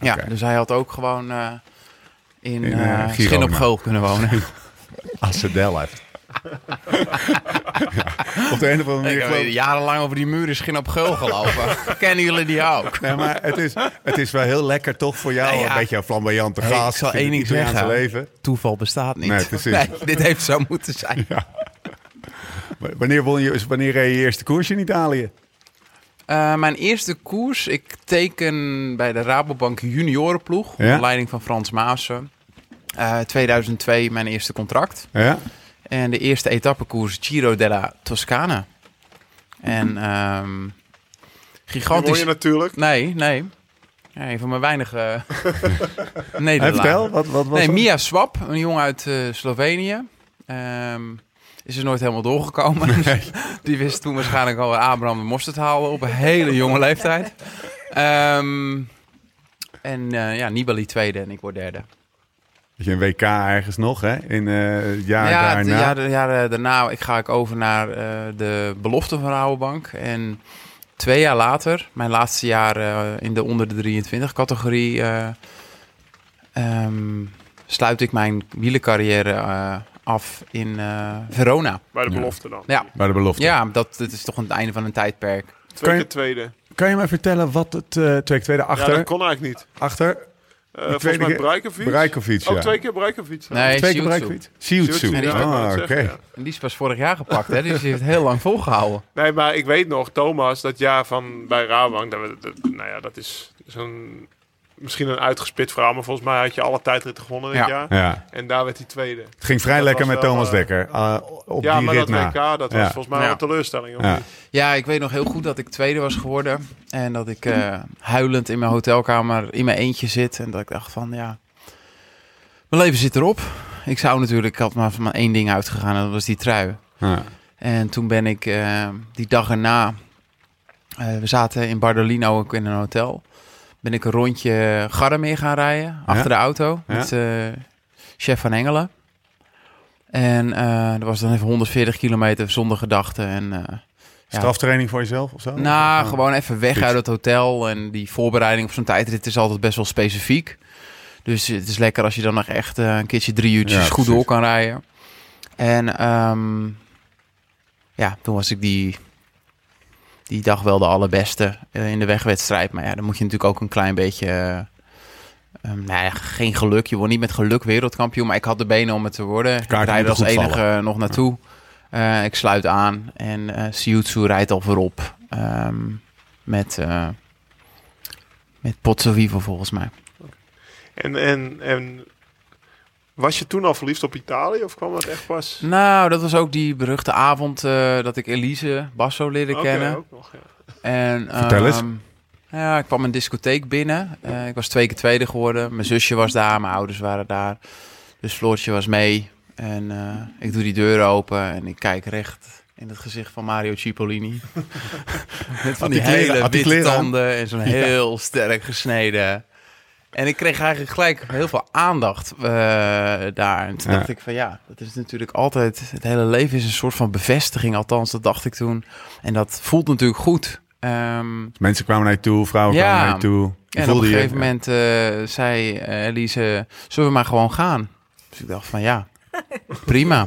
Ja, dus hij had ook gewoon eh, in, In, eh Schin op Geul kunnen wonen. Als ze Del heeft. ja. Op de een of andere ik manier heb geloof jarenlang over die muur in Schin op Geul gelopen. Kennen jullie die ook? Nee, maar het is, het is wel heel lekker toch voor jou. Nee, ja. Een beetje een flamboyante Hey, gast. ik zal één ding zeggen. leven. Toeval bestaat niet. Nee, precies. Nee, dit heeft zo moeten zijn. W- Wanneer, won je, wanneer reed je eerste koers in Italië? Eh, mijn eerste koers, ik teken bij de Rabobank juniorenploeg. Ja? Onder leiding van Frans Maassen. Eh 2002 mijn eerste contract. Ja? En de eerste etappekoers Giro della Toscana. En ehm gigantisch... je natuurlijk. Nee, nee. Ja, een van mijn weinige Hey, nederlagen. vertel, wat, wat was Nee? Mia Swap, een jongen uit eh, Slovenië. Ehm, is er nooit helemaal doorgekomen. Die wist toen waarschijnlijk al Abraham de mosterd halen op een hele jonge leeftijd. Ehm, en eh, ja, Nibali tweede en ik word derde. Je een WK ergens nog, hè? In eh, het jaar ja, daarna. de jaren, jaren daarna ik ga ik over naar eh, de belofte van Rabobank. En twee jaar later, mijn laatste jaar in de onder de 23 categorie, eh, ehm, sluit ik mijn wielencarrière af in eh, Verona. Bij de Ja. belofte dan. Ja. Bij de belofte. Ja, dat, dat is toch het einde van een tijdperk. Twee keer tweede. Kan je mij vertellen wat het eh twee tweede Ja, achter... dat kon eigenlijk niet. achter Eh volgens mij keer- Brajkovic. Brajkovic, ja. Oh, twee keer Brajkovic. Nee, Twee keer. Brajkovic? Siutsu. Ja, Ah, oké. ja. En die is pas vorig jaar gepakt, hè? Dus die heeft het heel lang volgehouden. Nee, maar ik weet nog, Thomas, dat jaar van bij Rabobank, dat, we- dat- nou ja, dat is zo'n misschien een uitgespit verhaal, maar volgens mij had je alle tijdritten gewonnen dit Ja. jaar. Ja. En daar werd hij tweede. Het ging vrij Dat lekker met Thomas eh, Dekker. uh, op ja, die maar rit dat na. WK, dat was volgens mij een teleurstelling. Of Ja. ik weet nog heel goed dat ik tweede was geworden. En dat ik eh, huilend in mijn hotelkamer in mijn eentje zit. En dat ik dacht van, ja, mijn leven zit erop. Ik zou natuurlijk, ik had maar van maar één ding uitgegaan en dat was die trui. Ja. En toen ben ik eh, die dag erna, eh, we zaten in Bardolino ook in een hotel. Ben ik een rondje Gardameer gaan rijden, achter de auto, met eh, chef van Engelen. En eh dat was dan even 140 kilometer zonder gedachten. En eh, ja, Straftraining voor jezelf of zo? nou, Of, gewoon even weg uit het hotel. En die voorbereiding op zo'n tijdrit is altijd best wel specifiek. Dus het is lekker als je dan nog echt een keertje drie uurtjes Ja, goed door kan rijden. En ehm, ja, toen was ik die, die dag wel de allerbeste eh, in de wegwedstrijd. Maar ja, dan moet je natuurlijk ook een klein beetje... ehm, nou ja, geen geluk. Je wordt niet met geluk wereldkampioen. Maar ik had de benen om het te worden. Ik rijd als enige nog naartoe. Eh, ik sluit aan en eh Siutsu rijdt al voorop. ehm, met, eh met Pozzovivo volgens mij. En, en, en was je toen al verliefd op Italië of kwam dat echt pas? Nou, dat was ook die beruchte avond eh, dat ik Elise Basso leerde Oké, kennen. ook nog, ja. En, Vertel eens. ehm, Ja, ik kwam een discotheek binnen. Eh, ik was twee keer tweede geworden. Mijn zusje was daar, mijn ouders waren daar. Dus Floortje was mee. En eh, ik doe die deur open en ik kijk recht in het gezicht van Mario Cipollini. Met van die hele witte tanden en zo'n heel sterk gesneden. En ik kreeg eigenlijk gelijk heel veel aandacht eh, daar. En toen Ja. dacht ik van ja, dat is natuurlijk altijd... Het hele leven is een soort van bevestiging, althans dat dacht ik toen. En dat voelt natuurlijk goed. Ehm, Mensen kwamen naar je toe, vrouwen Ja. kwamen naar je toe. Je en op een je- gegeven moment eh, zei eh, Elise, zullen we maar gewoon gaan? Dus ik dacht van ja, prima.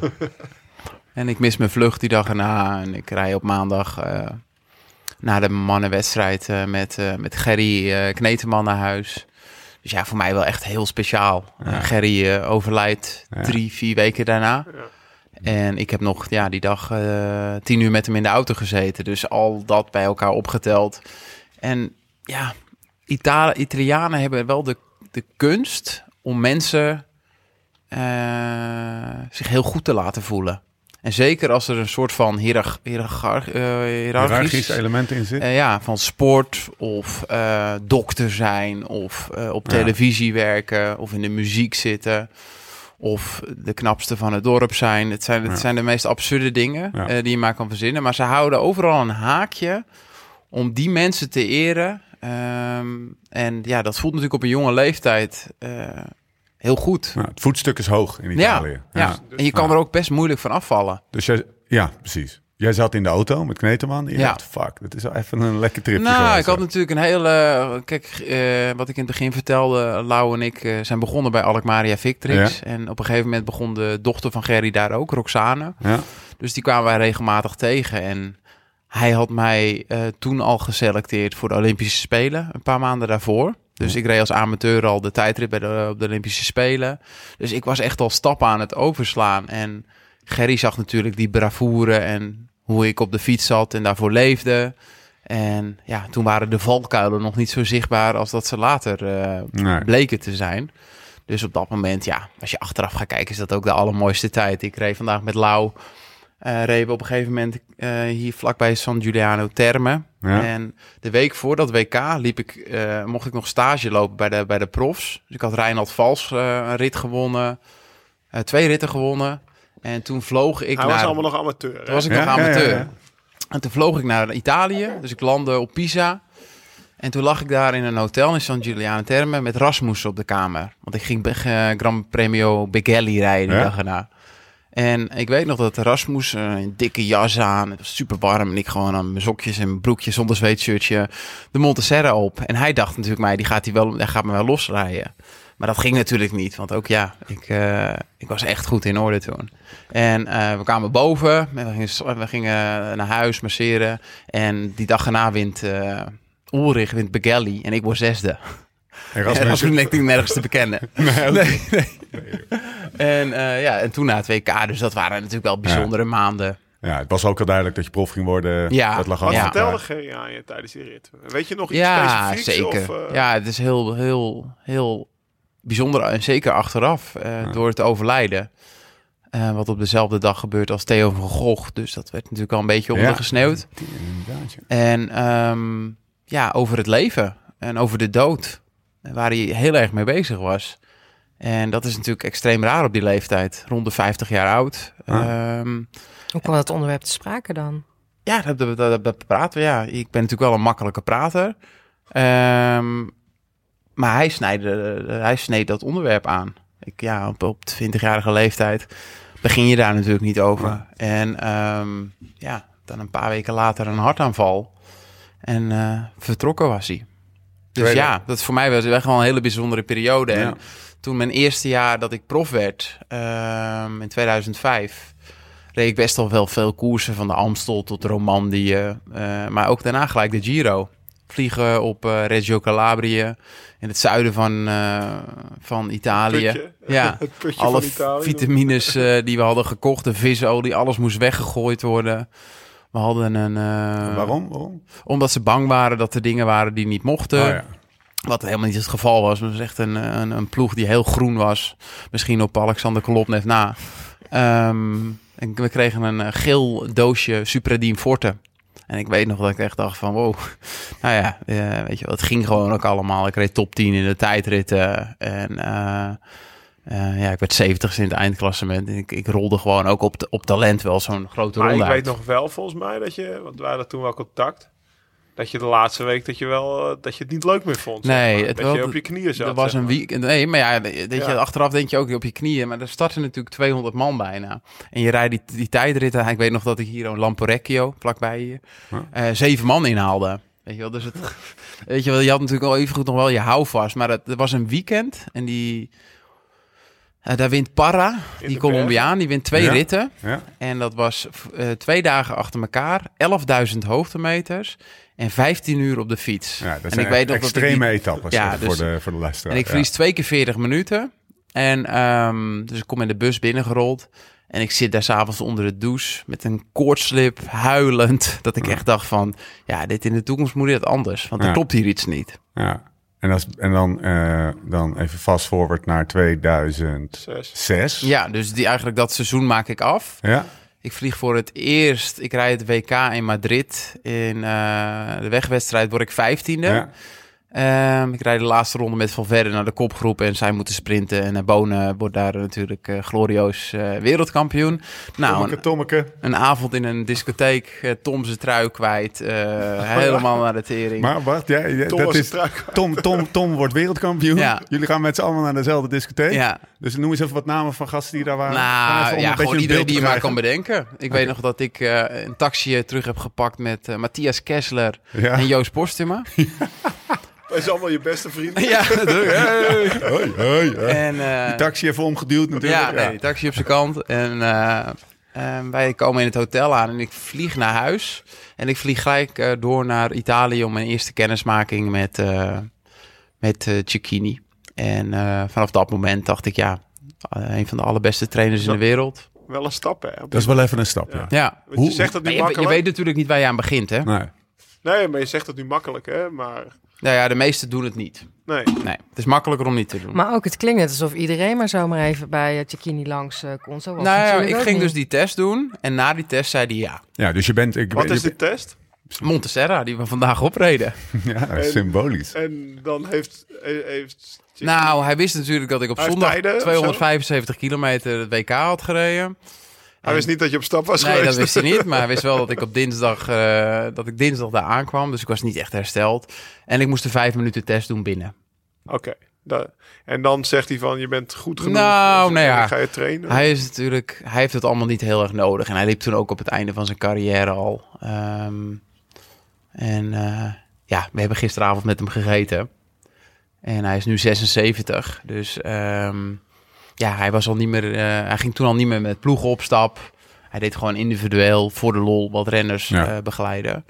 en ik mis mijn vlucht die dag erna. En ik rij op maandag eh na de mannenwedstrijd eh, met, eh, met Gerry eh, Kneteman naar huis. Dus ja, voor mij wel echt heel speciaal. Ja. Gerry eh, overlijdt Ja. drie, vier weken daarna. Ja. En ik heb nog ja, die dag eh, tien uur met hem in de auto gezeten. Dus al dat bij elkaar opgeteld. En ja, Itali Italianen hebben wel de, de kunst om mensen eh, zich heel goed te laten voelen. En zeker als er een soort van hiërarch, hiërarch, eh, hiërarchisch, hiërarchische elementen in zit. eh, ja, van sport of eh, dokter zijn of op Ja. televisie werken of in de muziek zitten of de knapste van het dorp zijn. Het zijn, het Ja. zijn de meest absurde dingen Ja. die je maar kan verzinnen. Maar ze houden overal een haakje om die mensen te eren. Ehm, en ja, dat voelt natuurlijk op een jonge leeftijd heel goed. Nou, het voetstuk is hoog in Ja, Italië. ja. en je kan Ja. er ook best moeilijk van afvallen. Dus jij, ja, precies. Jij zat in de auto met Kneteman. Je Ja. dacht, fuck, dit is wel even een lekker tripje Nou, geweest, ik had natuurlijk een hele... Kijk, eh, wat ik in het begin vertelde, Lau en ik eh, zijn begonnen bij Alkmaria Victrix. En op een gegeven moment begon de dochter van Gerry daar ook, Roxane. Ja, Dus die kwamen wij regelmatig tegen. En hij had mij eh, toen al geselecteerd voor de Olympische Spelen, een paar maanden daarvoor. Dus ik reed als amateur al de tijdrit bij de, op de Olympische Spelen. Dus ik was echt al stappen aan het overslaan. En Gerry zag natuurlijk die bravoure en hoe ik op de fiets zat en daarvoor leefde. En ja, toen waren de valkuilen nog niet zo zichtbaar als dat ze later eh, nee. bleken te zijn. Dus op dat moment, ja, als je achteraf gaat kijken, is dat ook de allermooiste tijd. Ik reed vandaag met Lau eh reden we op een gegeven moment eh, hier vlakbij San Giuliano Terme. Ja. En de week voor dat WK liep ik, eh, mocht ik nog stage lopen bij de, bij de profs. Dus ik had Reinhard Vals eh, een rit gewonnen, eh, twee ritten gewonnen. En toen vloog ik Hij naar... was allemaal nog amateur. hè? Toen was ik Ja, nog amateur. ja, ja. En toen vloog ik naar Italië. Dus ik landde op Pisa. En toen lag ik daar in een hotel in San Giuliano Terme met Rasmus op de kamer. Want ik ging Gran Premio Begelli rijden die dag erna. En ik weet nog dat Rasmus eh, een dikke jas aan. Het was super warm. En ik gewoon aan mijn sokjes en mijn broekje zonder zweetshirtje de Monteserre op. En hij dacht natuurlijk mij, die gaat, hij wel, hij gaat me wel losrijden. Maar dat ging natuurlijk niet. Want ook ja, ik, eh, ik was echt goed in orde toen. En eh, we kwamen boven. en We gingen, we gingen naar huis masseren. En die dag erna wint uh, Ulrich, wint Begelli. En ik word zesde. Erasmus- Erasmus leek ik nergens te bekennen. Nee, Nee, nee. En, eh, ja, en toen na het WK, dus dat waren natuurlijk wel bijzondere maanden. Ja, het was ook al duidelijk dat je prof ging worden. Ja. dat lag Wat allemaal vertelde aan je tijdens die rit? Weet je nog iets Ja, specifieks? zeker. Of, eh, Ja, het is heel, heel, heel bijzonder. En zeker achteraf, eh, door het overlijden. Eh, wat op dezelfde dag gebeurt als Theo van Gogh. Dus dat werd natuurlijk al een beetje Ja. ondergesneeuwd. Ja. En ehm, ja, over het leven en over de dood. Waar hij heel erg mee bezig was. En dat is natuurlijk extreem raar op die leeftijd. Rond de 50 jaar oud. Ehm, Hoe kwam dat onderwerp te sprake dan? ja, dat, dat, dat, dat praten we. Ja, ik ben natuurlijk wel een makkelijke prater. Ehm, maar hij, snijde, hij sneed dat onderwerp aan. Ik, ja, op, op 20-jarige leeftijd begin je daar natuurlijk niet over. En ehm, ja, dan een paar weken later een hartaanval. En eh, vertrokken was hij. Dus ja, dat voor mij was echt wel een hele bijzondere periode. Ja. En toen mijn eerste jaar dat ik prof werd, ehm, in 2005, reed ik best al wel veel koersen van de Amstel tot Romandie. eh, maar ook daarna gelijk de Giro. Vliegen op eh, Reggio Calabria in het zuiden van, eh, van Italië. Putje. Ja, Het putje alle van Italië. vitamines eh, die we hadden gekocht, de visolie, alles moest weggegooid worden. We hadden een. eh, Waarom? Waarom? Omdat ze bang waren dat er dingen waren die niet mochten. Oh, ja. Wat helemaal niet het geval was. Het was echt een, een, een ploeg die heel groen was. Misschien op Alexander Kolopnev na. Ehm, en we kregen een eh, geel doosje Supradien Forte. En ik weet nog dat ik echt dacht van wow. Nou ja, eh, weet je wel, het ging gewoon ook allemaal. Ik reed top 10 in de tijdritten. En eh, ja, ik werd 70 in het eindklassement. En ik, ik rolde gewoon ook op, op talent wel zo'n grote Maar ronde ik uit. weet nog wel volgens mij dat je, want we hadden toen wel contact, dat je de laatste week dat je wel, eh, dat je het niet leuk meer vond. zeg Nee, maar. het dat wel- je op je knieën zat. Er was zeg een weekend. Nee, maar ja, weet je, achteraf denk je ook op je knieën. Maar er starten natuurlijk 200 man bijna. En je rijdt die, die tijdritten. Ik weet nog dat ik hier een Lamporecchio, vlakbij hier, eh, zeven man inhaalde. Weet je wel, dus het, weet je wel, je had natuurlijk al even goed nog wel je houvast. Maar het, was een weekend en die, eh, daar wint Parra, In die Colombiaan, die wint twee Ja. ritten. Ja. En dat was eh, twee dagen achter elkaar, 11.000 hoogtemeters en 15 uur op de fiets. Ja, dat en zijn ik weet nog dat ik die- extreme etappes Ja, voor, dus- de, voor de luisteraar. en ik verlies twee keer 40 minuten. En ehm, dus ik kom in de bus binnengerold. En ik zit daar s'avonds onder de douche met een koortslip, huilend. Dat ik echt dacht van, ja, dit in de toekomst moet dit anders. Want er Ja. klopt hier iets niet. Ja. En, als, en dan, eh, dan even fast forward naar 2006. Zes. Ja, dus die, eigenlijk dat seizoen maak ik af. Ja. Ik vlieg voor het eerst, ik rijd het WK in Madrid. In eh, de wegwedstrijd word ik vijftiende. ja. Ehm, ik rijd de laatste ronde met Valverde naar de kopgroep en zij moeten sprinten. En Bonen wordt daar natuurlijk eh, glorieus eh, wereldkampioen. Nou, Tommeke, een, Tommeke. een avond in een discotheek, eh, Tom zijn trui kwijt, eh, helemaal naar de tering. Maar wacht, ja, ja, Tom dat is. Tom, Tom, Tom wordt wereldkampioen. Ja. Jullie gaan met z'n allen naar dezelfde discotheek. ja, Dus noem eens even wat namen van gasten die daar waren. Nou om ja, een gewoon een iedereen die je maar kan bedenken. Ik weet nog dat ik eh, een taxi terug heb gepakt met Matthias Kessler Ja. en Joost Postuma. Dat is allemaal je beste vrienden. ja, hey. Hoi, hoi, hoi. En, eh, Die taxi even omgeduwd natuurlijk. Ja, nee, taxi op zijn kant. En eh, eh, wij komen in het hotel aan en ik vlieg naar huis. En ik vlieg gelijk eh, door naar Italië om mijn eerste kennismaking met, eh met eh Cecchini. En eh, vanaf dat moment dacht ik, ja, een van de allerbeste trainers in de wereld. Wel een stap, hè. Dat is wel even een stap, ja. Ja. Je zegt dat nu je, je makkelijk. weet natuurlijk niet waar je aan begint, hè? Nee. Nee, maar je zegt dat nu makkelijk, hè. Maar Nou ja, de meesten doen het niet. Nee. Nee, het is makkelijker om niet te doen. Maar ook, het klinkt net alsof iedereen maar zomaar even bij uh, Cecchini langs uh, kon. Zo was nou ja, ik ging niet. dus die test doen. En na die test zei hij ja. Ja, dus je bent... Ik, Wat je- is de test? Monteserra, die we vandaag opreden. Ja, En- symbolisch. En dan heeft... he- heeft Nou, hij wist natuurlijk dat ik op zondag tijden of zo? 275 kilometer het WK had gereden. Hij wist niet dat je op stap was Nee, geweest. dat wist hij niet. Maar hij wist wel dat ik op dinsdag, eh, dat ik dinsdag daar aankwam. Dus ik was niet echt hersteld. En ik moest de vijf minuten test doen binnen. Oké. da- En dan zegt hij van, je bent goed genoeg. Nou, nou ja. Ga je trainen? Hij is natuurlijk, hij heeft het allemaal niet heel erg nodig. En hij liep toen ook op het einde van zijn carrière al. Ehm, en eh, ja, we hebben gisteravond met hem gegeten. En hij is nu 76. Dus ehm, ja, hij was al niet meer. eh, hij ging toen al niet meer met ploegen op stap. Hij deed gewoon individueel voor de lol wat renners Ja. eh, begeleiden.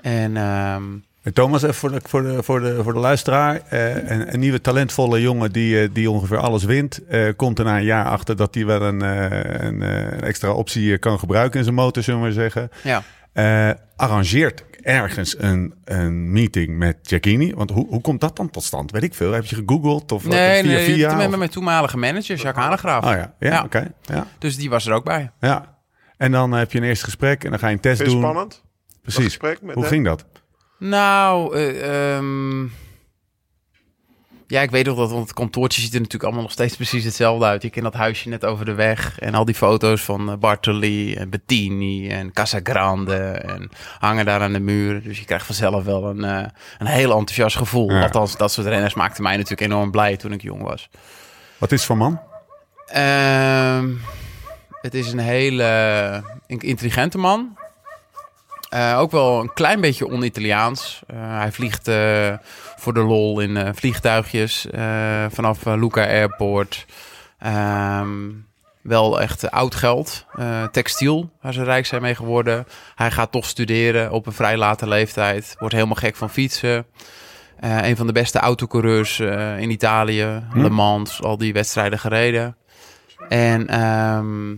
En Eh, Thomas, even voor de, voor de, voor de, voor de luisteraar. eh, een, een nieuwe talentvolle jongen die, die ongeveer alles wint. komt er na een jaar achter dat hij wel een, een, een extra optie kan gebruiken in zijn motor, zullen we maar zeggen. ja. Arrangeert ergens een, een meeting met Giacchini. Want hoe, hoe komt dat dan tot stand? Weet ik veel. Heb je gegoogeld? Of Nee, via nee, via? met of- mijn toenmalige manager, Jacques Hanegraaf. Oh ja, ja, Ja. oké. Ja, Dus die was er ook bij. ja. En dan heb je een eerste gesprek en dan ga je een test je doen. spannend? Dat Precies. gesprek met Hoe hem? ging dat? Nou, eh, ehm, ja, ik weet nog dat, want het kantoortje ziet er natuurlijk allemaal nog steeds precies hetzelfde uit. Je kent dat huisje net over de weg en al die foto's van eh, Bartoli en Bettini en Casagrande en hangen daar aan de muur. Dus je krijgt vanzelf wel een, eh, een heel enthousiast gevoel. Ja. Althans, dat soort renners maakten mij natuurlijk enorm blij toen ik jong was. Wat is het voor man? Ehm, het is een hele in- intelligente man. Eh, ook wel een klein beetje on-Italiaans. Eh, hij vliegt eh, voor de lol in vliegtuigjes vanaf Luca Airport. Ehm, wel echt oud geld. Textiel, waar ze rijk zijn mee geworden. Hij gaat toch studeren op een vrij late leeftijd. Wordt helemaal gek van fietsen. Een van de beste autocoureurs in Italië. Le Mans, al die wedstrijden gereden. En ehm,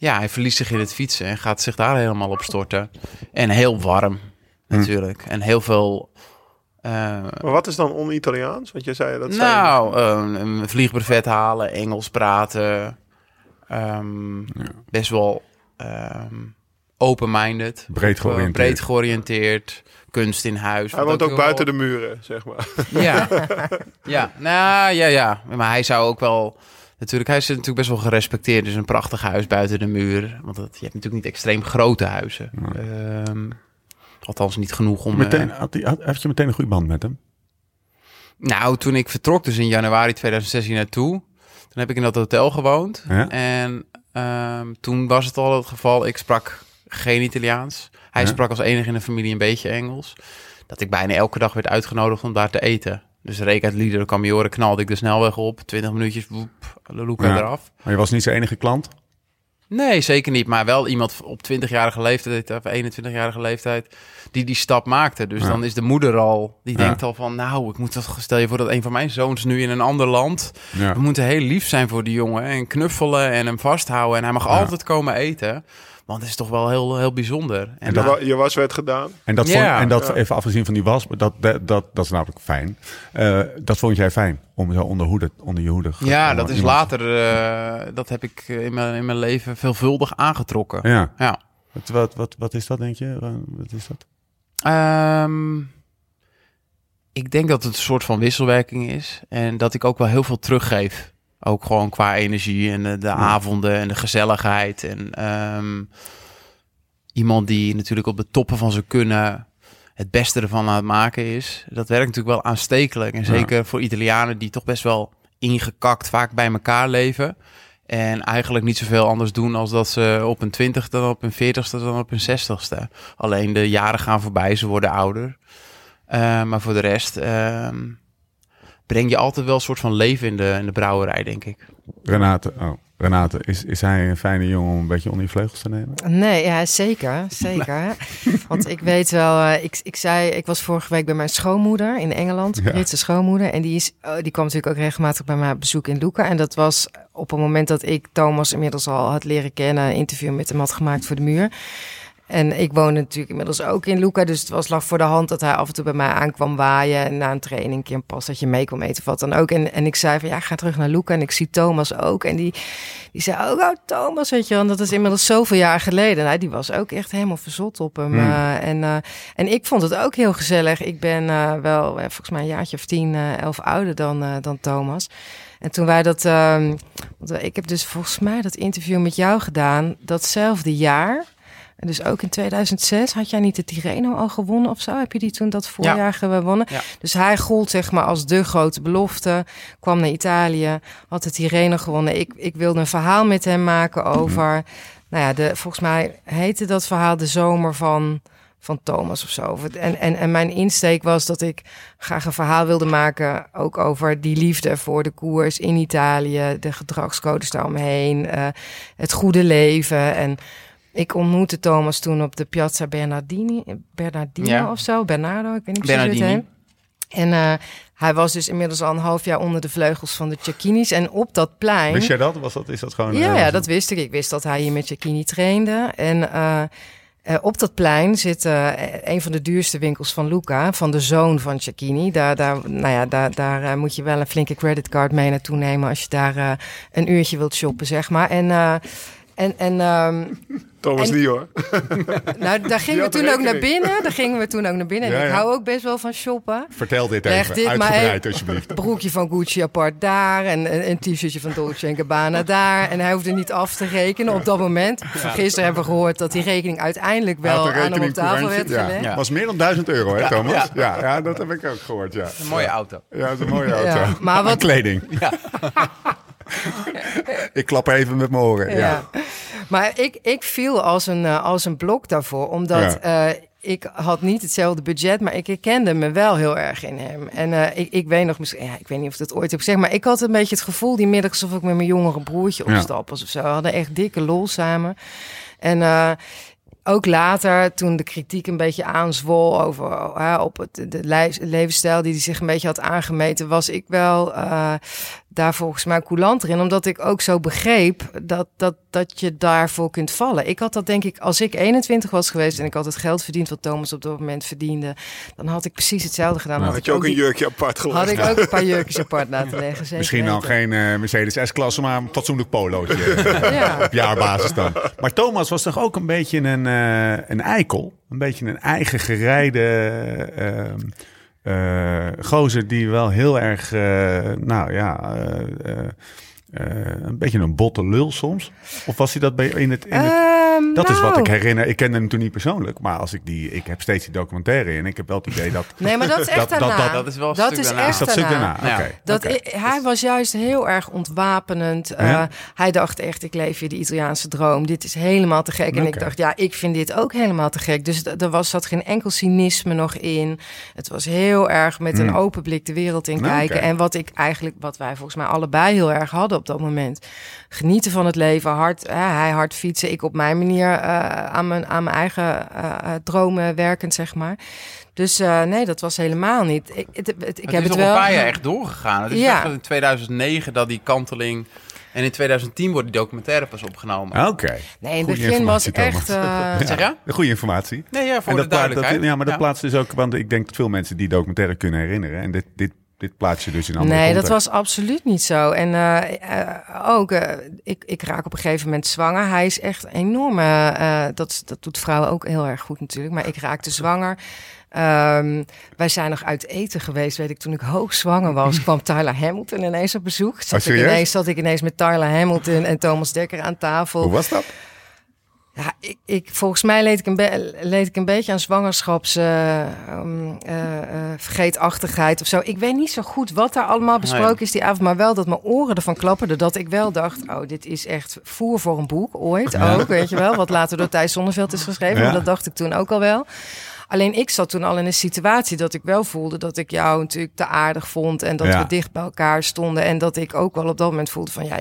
ja, hij verliest zich in het fietsen en gaat zich daar helemaal op storten. En heel warm, natuurlijk. En heel veel... eh, Maar wat is dan on-Italiaans? Want je zei dat zijn- nou, eh, een vliegbrevet halen, Engels praten. ehm, Best wel ehm, open-minded. Breed georiënteerd. breed georiënteerd. Kunst in huis. Hij woont ook wel- buiten de muren, zeg maar. Ja, ja, nou ja, ja. Maar hij zou ook wel. Natuurlijk, hij is natuurlijk best wel gerespecteerd. Dus een prachtig huis buiten de muur. Want dat, je hebt natuurlijk niet extreem grote huizen. Ehm, althans, niet genoeg om. Meteen, eh, had, hij- had, had je meteen een goede band met hem? nou, toen ik vertrok, dus in januari 2016 naartoe. Toen heb ik in dat hotel gewoond. Ja. En ehm, toen was het al het geval. Ik sprak geen Italiaans. Hij Ja. sprak als enige in de familie een beetje Engels. Dat ik bijna elke dag werd uitgenodigd om daar te eten. Dus reek uit Lieder Camioren knalde ik de snelweg op. 20 minuutjes, woep, Luca Ja. eraf. Maar je was niet zijn enige klant? Nee, zeker niet. Maar wel iemand op 20-jarige leeftijd of 21-jarige leeftijd die die stap maakte. Dus Ja. dan is de moeder al, die Ja. denkt al van... nou, ik moet toch, stel je voor dat een van mijn zoons nu in een ander land... We moeten heel lief zijn voor die jongen en knuffelen en hem vasthouden. En hij mag altijd komen eten. Want het is toch wel heel, heel bijzonder. En, dat- Je was werd gedaan. En dat, Ja. vond, en dat Ja. even afgezien van die was, dat, dat, dat, dat is namelijk fijn. Eh, dat vond jij fijn, om zo onder, hoede, onder je hoede. ja, om dat is iemand- later, eh, dat heb ik in mijn, in mijn leven veelvuldig aangetrokken. Ja. Ja. Wat, wat, wat, wat is dat, denk je? Wat is dat? Ehm, ik denk dat het een soort van wisselwerking is. En dat ik ook wel heel veel teruggeef. Ook gewoon qua energie en de, de avonden en de gezelligheid. En ehm, iemand die natuurlijk op de toppen van zijn kunnen het beste ervan aan het maken is. Dat werkt natuurlijk wel aanstekelijk. En zeker voor Italianen die toch best wel ingekakt vaak bij elkaar leven. En eigenlijk niet zoveel anders doen als dat ze op een twintigste, dan op een veertigste, dan op een zestigste. Alleen de jaren gaan voorbij, ze worden ouder. Eh, maar voor de rest ehm, breng je altijd wel een soort van leven in de, in de brouwerij, denk ik. Renate, oh, Renate is, is hij een fijne jongen om een beetje onder je vleugels te nemen? Nee, ja, zeker. Zeker. Want ik weet wel, eh, ik, ik zei, ik was vorige week bij mijn schoonmoeder in Engeland, Ja. Britse schoonmoeder. En die, is, oh, die kwam natuurlijk ook regelmatig bij mij op bezoek in Luca. En dat was op het moment dat ik Thomas inmiddels al had leren kennen, een interview met hem had gemaakt voor de muur. En ik woonde natuurlijk inmiddels ook in Luca. Dus het was lag voor de hand dat hij af en toe bij mij aankwam waaien. En na een training een keer een pas dat je mee kwam eten of wat dan ook. En, en ik zei van ja, ik ga terug naar Luca. En ik zie Thomas ook. En die, die zei ook, oh Thomas, weet je wel. Dat is inmiddels zoveel jaar geleden. Nou, die was ook echt helemaal verzot op hem. Hmm. Eh, en, eh, en ik vond het ook heel gezellig. Ik ben eh, wel volgens mij een jaartje of tien, elf ouder dan, dan Thomas. En toen wij dat, ehm, ik heb dus volgens mij dat interview met jou gedaan, datzelfde jaar. En dus ook in 2006 had jij niet de Tirreno al gewonnen of zo? Heb je die toen dat voorjaar gewonnen? Ja. Dus hij gold zeg maar als de grote belofte. Kwam naar Italië, had de Tirreno gewonnen. Ik, ik wilde een verhaal met hem maken over... Nou ja, de, volgens mij heette dat verhaal de zomer van, van Thomas of zo. En, en, en mijn insteek was dat ik graag een verhaal wilde maken... ook over die liefde voor de koers in Italië... de gedragscodes daaromheen, eh, het goede leven... en ik ontmoette Thomas toen op de Piazza Bernardini, Bernardino Ja. of zo, Bernardo, ik weet niet precies hoe het heet. En eh, hij was dus inmiddels al een half jaar onder de vleugels van de Cecchini's. En op dat plein... Wist jij dat? Was dat? Is dat gewoon... Ja, eh, ja, dat wist ik. Ik wist dat hij hier met Cecchini trainde. En eh, eh, op dat plein zit eh, een van de duurste winkels van Luca, van de zoon van Cecchini. Daar, daar, nou ja, daar, daar eh, moet je wel een flinke creditcard mee naartoe nemen als je daar eh, een uurtje wilt shoppen, zeg maar. En, eh, en, en ehm, Thomas En- niet hoor. nou, daar gingen we toen ook naar binnen. Daar gingen we toen ook naar binnen. En Ja, ik ja. hou ook best wel van shoppen. Vertel dit Leg even, dit maar uitgebreid even. alsjeblieft. broekje van Gucci apart daar en een, een t-shirtje van Dolce Gabbana daar. En hij hoefde niet af te rekenen op dat moment. Gisteren hebben we gehoord dat die rekening uiteindelijk wel aan hem op tafel werd gelegd. Ja. Ja. was meer dan 1000 euro, hè, Thomas? Ja. ja. Ja, dat heb ik ook gehoord, ja. Een mooie auto. Ja, dat is een mooie auto. Ja, maar wat- En kleding. Ik klap even met mijn oren. Ja. Ja. Maar ik, ik viel als een, eh, als een blok daarvoor, omdat eh, ik had niet hetzelfde budget, maar ik herkende me wel heel erg in hem. En eh, ik, ik weet nog, misschien, ja, ik weet niet of ik dat ooit heb gezegd, maar ik had een beetje het gevoel die middag alsof ik met mijn jongere broertje op Ja. stap was of zo. We hadden echt dikke lol samen. En ook later, toen de kritiek een beetje aanzwol over op het, de le- levensstijl die hij zich een beetje had aangemeten, was ik wel daar volgens mij coulanter in. Omdat ik ook zo begreep dat, dat, dat je daarvoor kunt vallen. Ik had dat denk ik, als ik 21 was geweest en ik had het geld verdiend wat Thomas op dat moment verdiende, dan had ik precies hetzelfde gedaan. Had je ook een jurkje apart gelegd. Had ik ook een paar jurkjes apart laten leggen. zeker Misschien dan weten. geen eh, Mercedes S-klasse, maar een fatsoenlijk polootje. Ja. op jaarbasis dan. Maar Thomas was toch ook een beetje een, eh, een eikel? Een beetje een eigen gerijde ehm, eh, gozer die wel heel erg, eh, nou ja, eh, een beetje een botte lul soms. Of was hij dat bij in het... In het Ehm, dat is wat nou. ik herinner. Ik ken hem toen niet persoonlijk, maar als ik die, ik heb steeds die documentaire in. Ik heb wel het idee dat. Nee, maar dat is echt Dat- dat- daarna. dat- dat is wel een dat stuk is daarna. echt Is dat stuk daarna? daarna. Oké. Ja. Dat hij was juist heel erg ontwapenend. Eh, Ja? Hij dacht echt, ik leef hier de Italiaanse droom. Dit is helemaal te gek. En ik dacht, ja, ik vind dit ook helemaal te gek. Dus er was, zat geen enkel cynisme nog in. Het was heel erg met een Hmm. open blik de wereld in Nou, kijken. oké. En wat ik eigenlijk, wat wij volgens mij allebei heel erg hadden op dat moment. Genieten van het leven, hard, hè, hij hard fietsen. Ik op mijn manier eh, aan, mijn, aan mijn eigen eh, eh, dromen werkend, zeg maar. Dus eh, nee, dat was helemaal niet. Ik, het, het- ik Het heb is het nog wel. een paar jaar echt doorgegaan. Het is Ja. echt in 2009 dat die kanteling... En in 2010 wordt die documentaire pas opgenomen. Oké. Nee, in het begin was echt. Eh, je? Een goede informatie. Nee, ja, voor En de dat duidelijkheid. Dat, ja, maar dat Ja. plaatst dus ook, want ik denk dat veel mensen die documentaire kunnen herinneren. En dit, dit, dit plaats je dus in andere Nee, dat was absoluut niet zo. En eh, eh, ook, eh, ik, ik raak op een gegeven moment zwanger. Hij is echt enorm. dat, dat doet vrouwen ook heel erg goed natuurlijk. Maar ik raakte zwanger. Ehm, wij zijn nog uit eten geweest, weet ik. Toen ik hoogzwanger was, kwam Tyler Hamilton ineens op bezoek. Zat, ik, serieus? ineens, zat ik ineens met Tyler Hamilton en Thomas Dekker aan tafel. Hoe was dat? Ja, ik, ik, volgens mij leed ik een, be- leed ik een beetje aan zwangerschaps eh, um, eh, eh, of zo. Ik weet niet zo goed wat daar allemaal besproken Nee. is die avond, maar wel dat mijn oren ervan klapperden. Dat ik wel dacht, oh, dit is echt voer voor een boek, ooit ook, weet je wel. Wat later door Thijs Zonneveld is geschreven, Ja. dat dacht ik toen ook al wel. Alleen ik zat toen al in een situatie dat ik wel voelde dat ik jou natuurlijk te aardig vond. En dat Ja. we dicht bij elkaar stonden. En dat ik ook wel op dat moment voelde van, ja,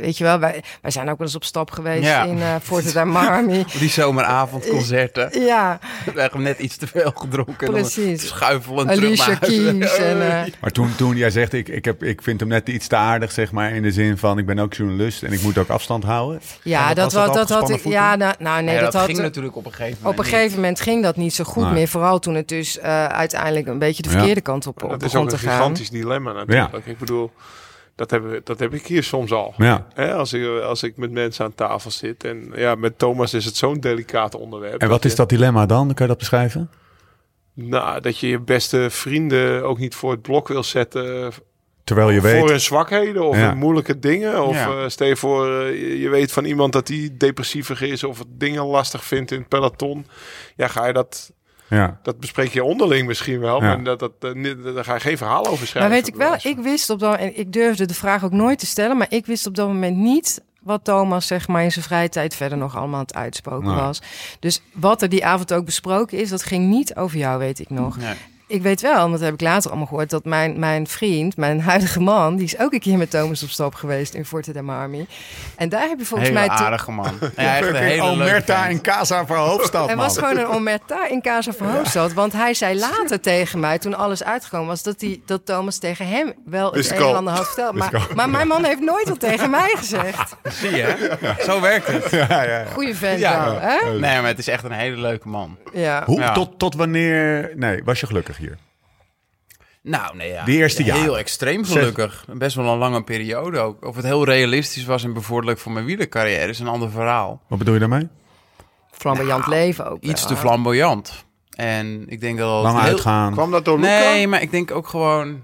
weet je wel, wij, wij zijn ook wel eens op stap geweest Ja. in eh Forte da Marmi. Die zomeravondconcerten. Ja, We hebben net iets te veel gedronken. Precies. Schuifelend Alicia. Keys en... eh, Maar toen, toen jij zegt, ik, ik, heb, ik vind hem net iets te aardig, zeg maar, in de zin van, ik ben ook journalist en ik moet ook afstand houden. ja, dat, was was, dat had ik. Ja, nou, nou nee, Ja, dat, dat, had. ging natuurlijk op een gegeven moment Op een gegeven moment ging dat niet zo goed Meer. Vooral toen het dus eh, uiteindelijk een beetje de Ja. verkeerde kant op Dat is begon ook te een gaan. gigantisch dilemma natuurlijk. Ik bedoel, dat heb, dat heb ik hier soms al. Ja. Hè, als, ik, als ik met mensen aan tafel zit. En ja, met Thomas is het zo'n delicaat onderwerp. En wat is je- dat dilemma dan? Kan je dat beschrijven? Nou, dat je je beste vrienden ook niet voor het blok wil zetten. Terwijl je voor weet... hun zwakheden of Ja. hun moeilijke dingen. Of Ja. eh, stel je voor, eh, je, je weet van iemand dat die depressiever is. Of dingen lastig vindt in het peloton. Ja, ga je dat... Ja. Dat bespreek je onderling misschien wel. Ja. Maar dat, dat, eh, daar ga je geen verhaal over schrijven. Maar weet ik wel, ik wist op dat en ik durfde de vraag ook nooit te stellen, maar ik wist op dat moment niet wat Thomas zeg maar in zijn vrije tijd verder nog allemaal aan het uitspoken was. Dus wat er die avond ook besproken is, dat ging niet over jou, weet ik nog. Nee. Ik weet wel, want dat heb ik later allemaal gehoord, dat mijn, mijn vriend, mijn huidige man, die is ook een keer met Thomas op stap geweest in Forte da Marmi. En daar heb je volgens Hele mij... te- aardige man. Ja, echt een hele leuke Omerta in Casa voor Hoofdstad, Er man. was gewoon een omerta in Casa van Hoofdstad. Want hij zei later tegen mij, toen alles uitgekomen was... dat, die, dat Thomas tegen hem wel het een en ander had verteld. Maar, maar mijn man heeft nooit wat tegen mij gezegd. Zie je? Zo werkt het. Ja, ja, ja. Goeie vent Ja. wel, hè? Nee, maar het is echt een hele leuke man. Ja. Hoe, Ja. tot, tot wanneer... Nee, was je gelukkig hier? Nou, nee, ja. Die eerste Heel extreem gelukkig. Best wel een lange periode ook. Of het heel realistisch was en bevorderlijk voor mijn wielercarrière is een ander verhaal. Wat bedoel je daarmee? Flamboyant leven ook Iets wel. te flamboyant. En ik denk dat... Lang heel- uitgaan. Kwam dat door Luca? Nee, maar ik denk ook gewoon...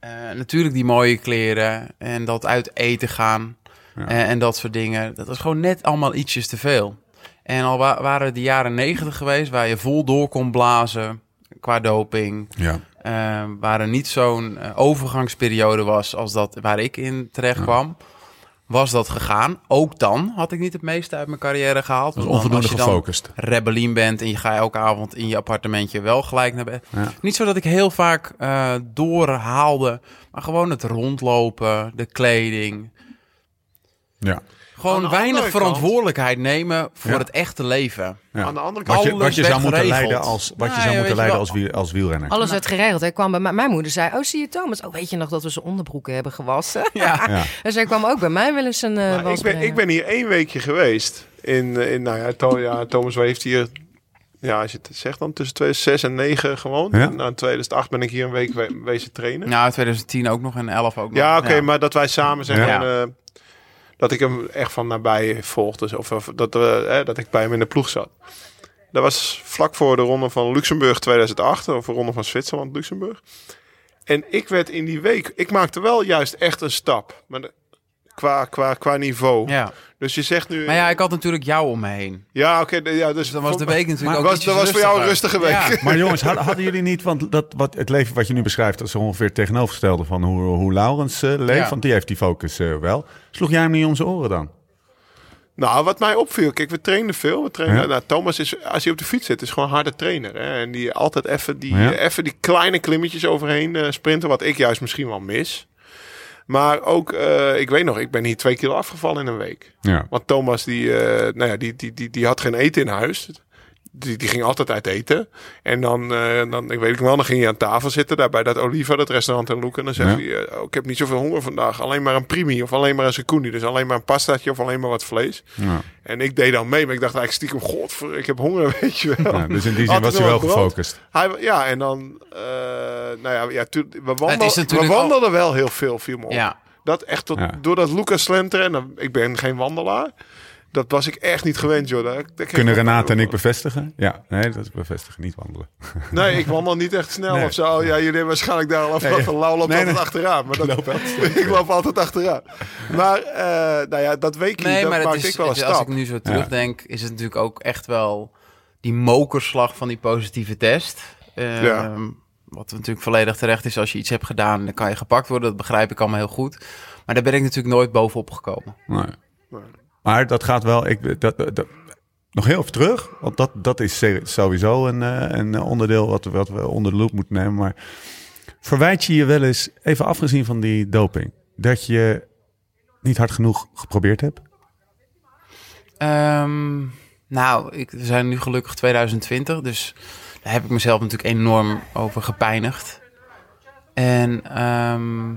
eh, natuurlijk die mooie kleren en dat uit eten gaan Ja. en, en dat soort dingen. Dat was gewoon net allemaal ietsjes te veel. En al wa- waren het de jaren negentig geweest waar je vol door kon blazen qua doping. Ja. eh, waar er niet zo'n eh, overgangsperiode was als dat waar ik in terecht kwam, was dat gegaan. Ook dan had ik niet het meeste uit mijn carrière gehaald. was Want dan- onvoldoende als je dan gefocust. rebellien bent en je gaat elke avond in je appartementje wel gelijk naar bed. Ja. Niet zo dat ik heel vaak eh, doorhaalde, maar gewoon het rondlopen, de kleding. Ja. Gewoon weinig kant- verantwoordelijkheid nemen voor Ja. het echte leven. Ja. Aan de andere kant... Wat je, wat je zou moeten geregeld. leiden als, wat je Nou, zou moeten leiden als, wiel, als wielrenner. Alles werd geregeld. Hij kwam bij mij, mijn moeder zei, oh zie je Thomas? Oh weet je nog dat we zijn onderbroeken hebben gewassen? Ja. Ja. En zij kwam ook bij mij wel eens een eh was ik, ben, ik ben hier één weekje geweest. In, eh, in nou ja, To- ja, Thomas heeft hier, ja, als je het zegt dan, tussen 2006 en 9 gewoond. Ja. Nou, in 2008 ben ik hier een week we- wezen trainen. Nou, 2010 ook nog en 11 ook nog. Ja, oké, maar dat wij samen Ja. eh, dat ik hem echt van nabij volgde. Of, dat, eh, dat ik bij hem in de ploeg zat. Dat was vlak voor de ronde van Luxemburg 2008. Of de ronde van Zwitserland, Luxemburg. En ik werd in die week... Ik maakte wel juist echt een stap. Maar qua, qua, qua niveau. Ja. Dus je zegt nu... Maar ja, ik had natuurlijk jou om me heen. Ja, oké. ja, dus Dus dan was de week natuurlijk Maar ook was, dat was voor jou een rustige week. Ja. Maar jongens, hadden, jullie niet, want dat, wat, het leven wat je nu beschrijft, dat is ongeveer het tegenovergestelde van hoe, hoe Laurens eh, leeft. Ja. Want die heeft die focus eh, wel. Sloeg jij hem niet om zijn oren dan? Nou, wat mij opviel, kijk, we trainen veel. We trainen, Ja. nou, Thomas is, als hij op de fiets zit, is gewoon een harde trainer. Hè? En die altijd even die, Ja. eh, even die kleine klimmetjes overheen eh, sprinten, wat ik juist misschien wel mis. Maar ook, eh, ik weet nog, ik ben hier twee kilo afgevallen in een week. Ja. Want Thomas, die, eh, nou ja, die, die, die, die had geen eten in huis. Die, die ging altijd uit eten. En dan, eh, dan, ik weet ik wel, dan ging hij aan tafel zitten, daar bij dat Oliva, dat restaurant in Loek. En dan zegt Ja. hij, eh, oh, ik heb niet zoveel honger vandaag. Alleen maar een primi of alleen maar een secondi. Dus alleen maar een pastaatje of alleen maar wat vlees. Ja. En ik deed dan mee, maar ik dacht eigenlijk stiekem, god, ik heb honger, weet je wel. Ja, dus in die zin was hij wel gefocust. Hij, ja, en dan, eh, nou ja, ja tu- we, wandel, we wandelden wel heel veel, viel me op. Ja. Dat echt tot, Ja. doordat Lucas slenteren, en dan, ik ben geen wandelaar, dat was ik echt niet gewend, joh. Daar, daar kreeg Kunnen ik Renate en ik bevestigen? Ja, nee, dat is bevestigen, niet wandelen. Nee, ik wandel niet echt snel Nee. of zo. Ja, jullie hebben waarschijnlijk daar al Nee, afgehad van Lau loopt nee, altijd nee. achteraan. Maar dat, ik loop altijd achteraan. Maar, eh, nou ja, dat weekje, Nee, dat maar het maakte is, ik wel een is- als stap. ik nu zo terugdenk, is het natuurlijk ook echt wel die mokerslag van die positieve test. Ehm, Ja. Wat natuurlijk volledig terecht is als je iets hebt gedaan, dan kan je gepakt worden. Dat begrijp ik allemaal heel goed. Maar daar ben ik natuurlijk nooit bovenop gekomen. Nee. Maar dat gaat wel. Ik, dat, dat, nog heel even terug, want dat, dat is sowieso een, eh, een onderdeel wat, wat we onder de loep moeten nemen. Maar verwijt je je wel eens, even afgezien van die doping, dat je niet hard genoeg geprobeerd hebt? Ehm, nou, ik, we zijn nu gelukkig 2020, dus daar heb ik mezelf natuurlijk enorm over gepijnigd. En ehm,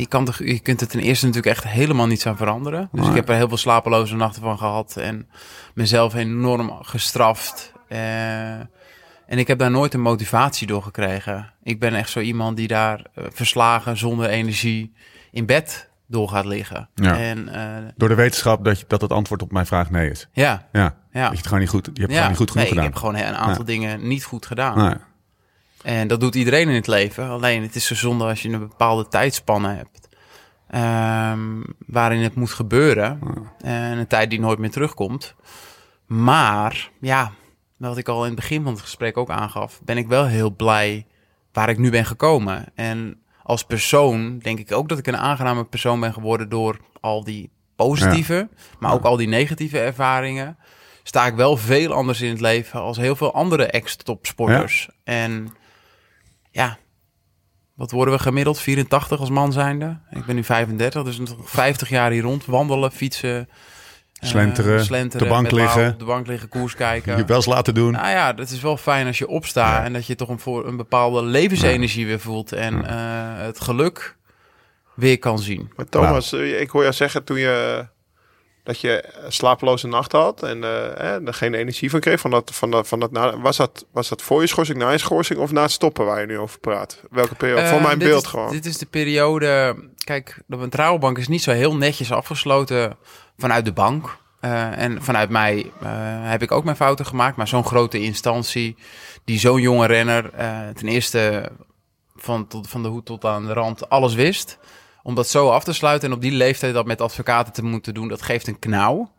je, kan toch, je kunt er ten eerste natuurlijk echt helemaal niets aan veranderen. Dus ik heb er heel veel slapeloze nachten van gehad en mezelf enorm gestraft. Eh, en ik heb daar nooit een motivatie door gekregen. Ik ben echt zo iemand die daar eh, verslagen, zonder energie, in bed door gaat liggen. Ja. En eh, Door de wetenschap dat, je, dat het antwoord op mijn vraag nee is. ja, Ja, ja. dat je het gewoon niet goed, je hebt het gewoon niet goed genoeg nee, gedaan. ik heb gewoon een aantal dingen niet goed gedaan. En dat doet iedereen in het leven. Alleen het is zo zonde als je een bepaalde tijdspanne hebt. ehm, waarin het moet gebeuren. En een tijd die nooit meer terugkomt. Maar ja, wat ik al in het begin van het gesprek ook aangaf, ben ik wel heel blij waar ik nu ben gekomen. En als persoon denk ik ook dat ik een aangename persoon ben geworden door al die positieve, maar ook al die negatieve ervaringen. Sta ik wel veel anders in het leven als heel veel andere ex-topsporters. En ja, wat worden we gemiddeld? 84 als man zijnde. Ik ben nu 35, dus nog 50 jaar hier rond. Wandelen, fietsen, eh, Slenteren, slenteren, de bank liggen. op de bank liggen, koers kijken. Je wel eens laten doen. Nou ja, dat is wel fijn als je opstaat en dat je toch een, voor, een bepaalde levensenergie weer voelt en eh, het geluk weer kan zien. Maar Thomas, eh, ik hoor jou zeggen toen je dat je slapeloze nachten had en eh, eh, er geen energie van kreeg van dat, van dat, van dat na, was dat was dat voor je schorsing, na je schorsing of na het stoppen waar je nu over praat? Welke periode? Eh, voor mijn dit beeld is- gewoon. Dit is de periode. Kijk, de mijn trouwbank is niet zo heel netjes afgesloten vanuit de bank. Eh, en vanuit mij eh, heb ik ook mijn fouten gemaakt. Maar zo'n grote instantie, die zo'n jonge renner, eh, ten eerste van, tot, van de hoed tot aan de rand, alles wist. Om dat zo af te sluiten en op die leeftijd dat met advocaten te moeten doen, dat geeft een knauw.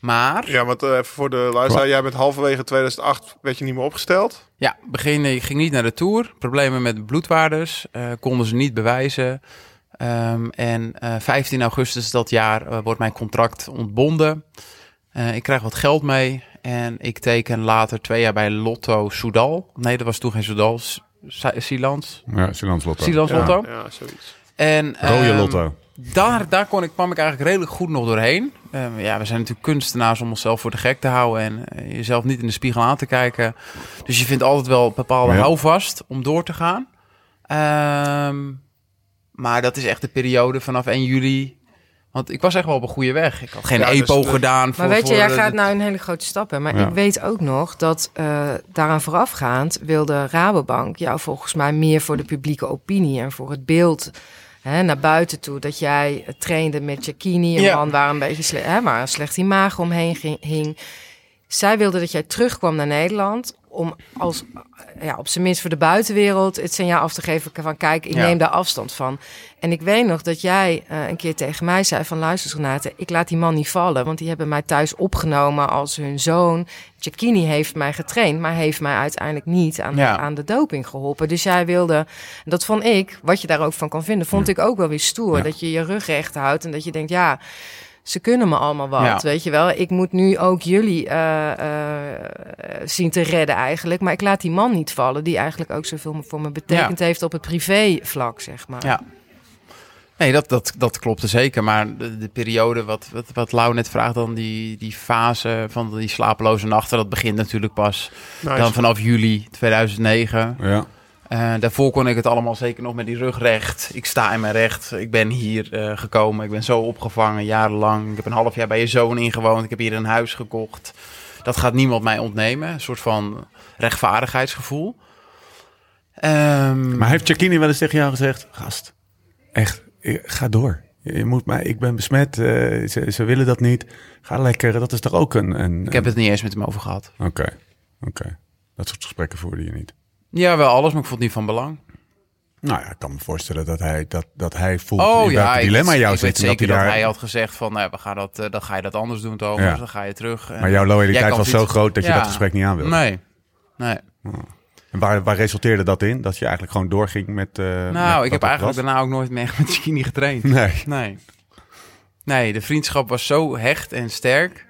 Maar Ja, want eh, even voor de luisteraar, jij bent halverwege 2008 werd je niet meer opgesteld. Ja, begin, ik ging niet naar de Tour. Problemen met bloedwaardes. eh, konden ze niet bewijzen. Ehm, en eh 15 augustus dat jaar eh, wordt mijn contract ontbonden. Eh, ik krijg wat geld mee. En ik teken later twee jaar bij Lotto Soudal. Nee, dat was toen geen Soudal. Silans. Ja, Silans Lotto. Silans Ja. Lotto. Ja, zoiets. En, Rode ehm, Lotto. daar, daar kon ik, kwam ik eigenlijk redelijk goed nog doorheen. Ehm, ja, we zijn natuurlijk kunstenaars om onszelf voor de gek te houden en eh, jezelf niet in de spiegel aan te kijken. Dus je vindt altijd wel een bepaalde Ja. houvast om door te gaan. Ehm, maar dat is echt de periode vanaf 1 juli. Want ik was echt wel op een goede weg. Ik had geen Ja, dus EPO gedaan. Voor, Maar weet je, jij de- gaat nou een hele grote stap hè. Maar Ja. ik weet ook nog dat eh, daaraan voorafgaand wilde Rabobank jou volgens mij meer voor de publieke opinie en voor het beeld hè, naar buiten toe. Dat jij trainde met Jacquini, een Ja. man waar een beetje sle hè, waar een slecht imago omheen ging, hing. Zij wilde dat jij terugkwam naar Nederland om als, ja, op zijn minst voor de buitenwereld het signaal af te geven van kijk, ik Ja. neem daar afstand van. En ik weet nog dat jij eh, een keer tegen mij zei van luister Renate, ik laat die man niet vallen, want die hebben mij thuis opgenomen als hun zoon. Cecchini heeft mij getraind, maar heeft mij uiteindelijk niet aan, Ja. aan de doping geholpen. Dus jij wilde, dat vond ik, wat je daar ook van kan vinden, vond ik ook wel weer stoer. Dat je je rug recht houdt en dat je denkt, ja, ze kunnen me allemaal wat, Ja. weet je wel. Ik moet nu ook jullie eh, eh, zien te redden eigenlijk. Maar ik laat die man niet vallen, die eigenlijk ook zoveel voor me betekend heeft op het privévlak, zeg maar. Ja. Nee, dat, dat, dat klopte zeker. Maar de, de periode, wat, wat, wat Lau net vraagt, dan die, die fase van die slapeloze nachten, dat begint natuurlijk pas Nice. dan vanaf juli 2009. Ja. Eh, daarvoor kon ik het allemaal zeker nog met die rug recht. Ik sta in mijn recht. Ik ben hier eh, gekomen. Ik ben zo opgevangen, jarenlang. Ik heb een half jaar bij je zoon ingewoond. Ik heb hier een huis gekocht. Dat gaat niemand mij ontnemen. Een soort van rechtvaardigheidsgevoel. Ehm, Maar heeft Chakini wel eens tegen jou gezegd... Gast, echt, ga door. Je moet mij, ik ben besmet, eh, ze, ze willen dat niet. Ga lekker, dat is toch ook een... een ik heb het niet eens met hem over gehad. Oké, oké. Dat soort gesprekken voerde je niet. Ja, wel alles, maar ik vond het niet van belang. Nou ja, ik kan me voorstellen dat hij, dat, dat hij voelt Oh in ja, ik dilemma weet- jou ik weet zit. en zeker dat, daar- hij had gezegd van, nou, we gaan dat, eh, dan ga je dat anders doen, Thomas. Ja. Dan ga je terug. En Maar jouw loyaliteit was zo groot dat je dat gesprek niet aan wilde. Nee, nee. En waar, waar resulteerde dat in? Dat je eigenlijk gewoon doorging met... eh, met Nou, wat ik heb eigenlijk was? daarna ook nooit meer met Chikini getraind. Nee. Nee. Nee, de vriendschap was zo hecht en sterk.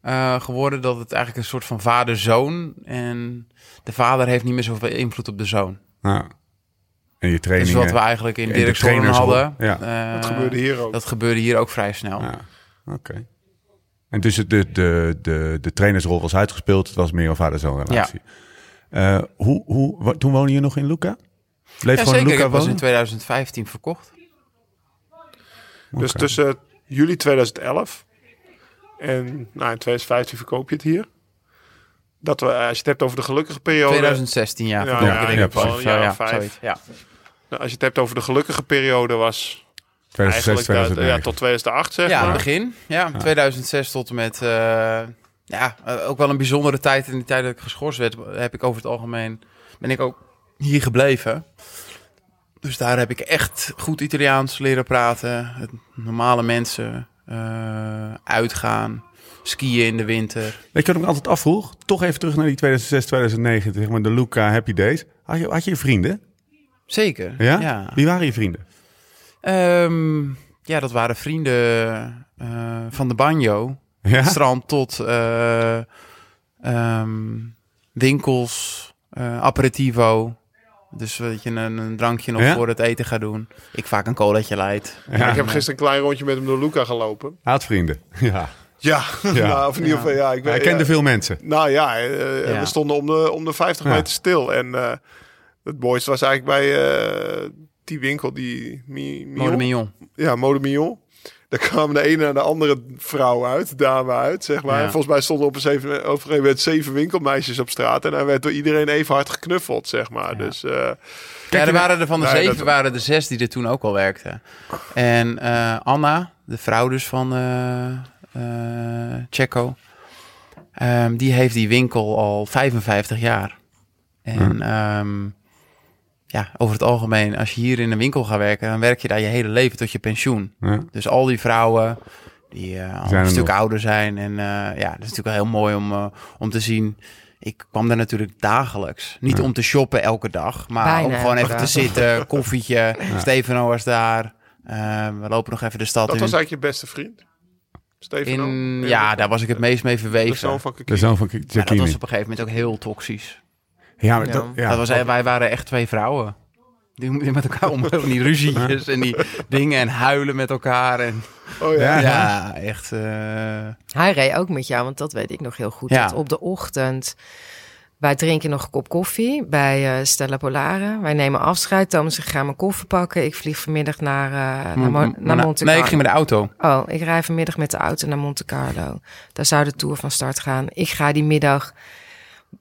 eh, geworden dat het eigenlijk een soort van vader-zoon en de vader heeft niet meer zoveel invloed op de zoon. Ja. En je Dus trainingen. wat we eigenlijk in trainersrol. hadden, Ja. eh, Dat gebeurde hier ook. Dat gebeurde hier ook vrij snel. Ja, oké. En dus de, de, de, de trainersrol was uitgespeeld. Het was meer een vader-zoon relatie. Eh, hoe, hoe, toen woonde je nog in Luca? Bleef Ja, gewoon zeker. Luca Ik was in wonen? 2015 verkocht. Dus tussen juli 2011 en nou, in 2015 verkoop je het hier. Dat we, als je het hebt over de gelukkige periode. 2016, ja. Ja, ja, ja, Ja, ja, vijf. zoiets, ja. Nou, als je het hebt over de gelukkige periode was 2006, eigenlijk dat- 2009. ja, tot 2008 zeg Ja, maar. het begin. Ja, 2006 tot en met... eh, ja, eh, ook wel een bijzondere tijd. In die tijd dat ik geschorst werd, heb ik over het algemeen... ben ik ook hier gebleven. Dus daar heb ik echt goed Italiaans leren praten. Het normale mensen. eh, uitgaan. Skiën in de winter. Weet je wat ik me altijd afvroeg? Toch even terug naar die 2006, 2009. Zeg maar de Luca Happy Days. Had je, had je vrienden? Zeker. Ja? ja. Wie waren je vrienden? Ehm, ja, dat waren vrienden eh, van de banjo. Ja? Strand tot eh, ehm, winkels, eh, aperitivo. Dus dat je een, een drankje nog Ja? voor het eten gaat doen. Ik vaak een colaatje light. Ja, ik heb gisteren een klein rondje met hem door Luca gelopen. Had vrienden. Ja. Ja, nou, of in ieder geval, ja. Ik, Hij kende ja. veel mensen. Nou ja, eh, Ja. we stonden om de, om de 50 Ja. meter stil. En eh, het mooiste was eigenlijk bij eh, die winkel, die Mi, Mion. Mode mignon. Ja, Mode Mignon. Daar kwamen de ene naar de andere vrouw uit, dame uit, zeg maar. Ja. En volgens mij stonden op een, zeven, op een gegeven moment zeven winkelmeisjes op straat. En hij werd door iedereen even hard geknuffeld, zeg maar. Dus eh, Ja, er waren er van de Nee, zeven, dat- waren er zes die er toen ook al werkten. En eh, Anna, de vrouw dus van eh eh, Checo, ehm, die heeft die winkel al 55 jaar. En ehm, ja, over het algemeen, als je hier in een winkel gaat werken, dan werk je daar je hele leven tot je pensioen. Ja. Dus al die vrouwen die eh, al Zijn een stuk nog. ouder zijn. En eh, ja, dat is natuurlijk wel heel mooi om, eh, om te zien. Ik kwam daar natuurlijk dagelijks. Niet om te shoppen elke dag, maar Bijna om gewoon even te zitten, koffietje. Stefano was daar. Eh, we lopen nog even de stad dat in. was eigenlijk je beste vriend. Stefano. in ja, de- daar was ik het meest mee De verweven. zoon van De zoon van Maar dat was op een gegeven moment ook heel toxisch. Ja, maar Ja. dat, ja. dat was, wij waren echt twee vrouwen. Die, die met elkaar om van die ruzietjes en die dingen en huilen met elkaar. En, Oh ja. Ja. ja, echt. eh, Hij reed ook met jou, want dat weet ik nog heel goed. Ja. Dat op de ochtend, wij drinken nog een kop koffie bij eh, Stella Polare. Wij nemen afscheid. Thomas, ik ga mijn koffer pakken. Ik vlieg vanmiddag naar, eh, naar, Mo- m- naar m- Monte Nee, ik Carlo. ging met de auto. Oh, ik rij vanmiddag met de auto naar Monte Carlo. Daar zou de tour van start gaan. Ik ga die middag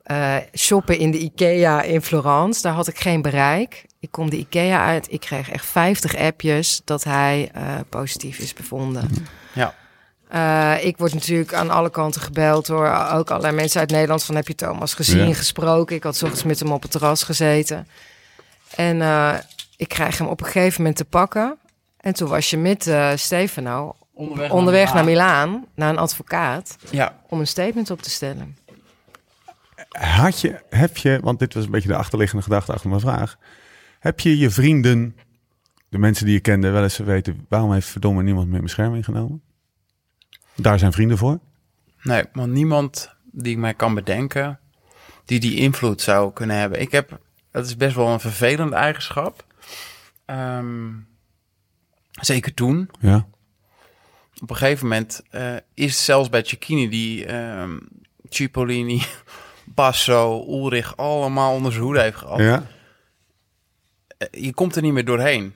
eh, shoppen in de Ikea in Florence. Daar had ik geen bereik. Ik kom de Ikea uit. Ik kreeg echt 50 appjes dat hij positief is bevonden. Ja. Eh, ik word natuurlijk aan alle kanten gebeld door ook allerlei mensen uit Nederland. Van heb je Thomas gezien, Ja. gesproken? Ik had ochtends met hem op het terras gezeten. En eh, ik krijg hem op een gegeven moment te pakken. En toen was je met eh Stefano Onderweg, onderweg naar Milaan, naar een advocaat, Ja. om een statement op te stellen. Had je, heb je, want dit was een beetje de achterliggende gedachte achter mijn vraag. Heb je je vrienden, de mensen die je kende, wel eens weten waarom heeft verdomme niemand meer bescherming genomen? Daar zijn vrienden voor. Nee, want niemand die ik mij kan bedenken, die die invloed zou kunnen hebben. Ik heb, dat is best wel een vervelende eigenschap. Ehm, zeker toen. Ja. Op een gegeven moment eh, is zelfs bij Cecchini die ehm Cipollini, Basso, Ulrich allemaal onder zijn hoede heeft gehad. ja. Eh, Je komt er niet meer doorheen.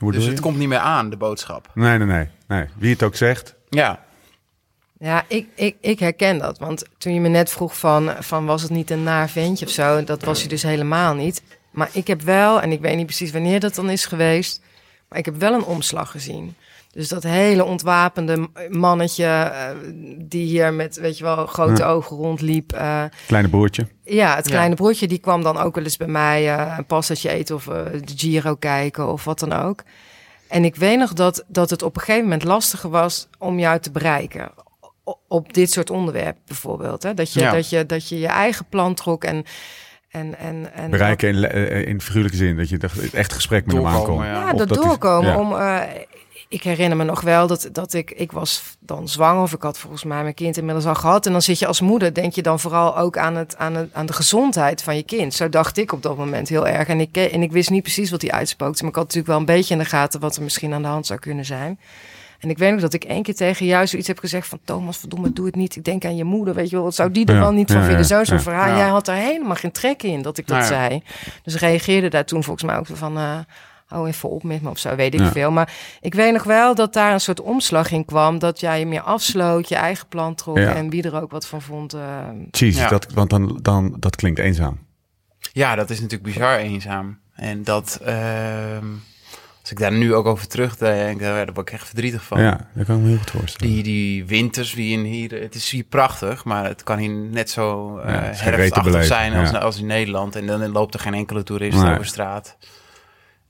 Hoe dus het komt niet meer aan, de boodschap. Nee, nee, nee, nee. Wie het ook zegt. Ja, Ja, ik, ik, ik herken dat. Want toen je me net vroeg van, van was het niet een naar ventje of zo, dat was hij dus helemaal niet. Maar ik heb wel, en ik weet niet precies wanneer dat dan is geweest, maar ik heb wel een omslag gezien. Dus dat hele ontwapende mannetje eh, die hier met, weet je wel, grote Ja. ogen rondliep. eh, Kleine broertje. Ja, het Ja. kleine broertje die kwam dan ook wel eens bij mij eh, een pastaatje eten of eh, de Giro kijken of wat dan ook. En ik weet nog dat, dat het op een gegeven moment lastiger was om jou te bereiken. Op dit soort onderwerpen bijvoorbeeld. Hè? Dat, je, Ja. dat, je, dat je je eigen plan trok en... en, en, en Bereiken in, eh, in figuurlijke zin. Dat je echt- echt gesprek met hem aankomt. ja. Ja, dat, doorkomen ja. om... eh, ik herinner me nog wel dat, dat ik, ik was dan zwanger of ik had volgens mij mijn kind inmiddels al gehad. En dan zit je als moeder, denk je dan vooral ook aan, het, aan, het, aan de gezondheid van je kind. Zo dacht ik op dat moment heel erg. En ik, en ik wist niet precies wat hij uitspookte, maar ik had natuurlijk wel een beetje in de gaten wat er misschien aan de hand zou kunnen zijn. En ik weet nog dat ik één keer tegen jou zoiets heb gezegd van... Thomas, verdomme, doe het niet. Ik denk aan je moeder, weet je wel. Wat zou die er Ja, wel niet ja, van vinden? ja, zo'n ja, verhaal. ja. Jij had daar helemaal geen trek in dat ik dat ja. zei. Dus reageerde daar toen volgens mij ook van... eh hou even op met me of zo, weet ik Ja. veel. Maar ik weet nog wel dat daar een soort omslag in kwam. Dat jij je meer afsloot, je eigen plan trok... Ja. en wie er ook wat van vond. Ja. dat, want dan, dan, dat klinkt eenzaam. Ja, dat is natuurlijk bizar eenzaam. En dat, ehm, als ik daar nu ook over terugdenk, daar word ik echt verdrietig van. Ja, dat kan ik me heel goed voorstellen. Die, die winters, die in hier, het is hier prachtig, maar het kan hier net zo Ja, te herfstachtig zijn als, ja. als in Nederland. En dan loopt er geen enkele toerist Nee. over straat.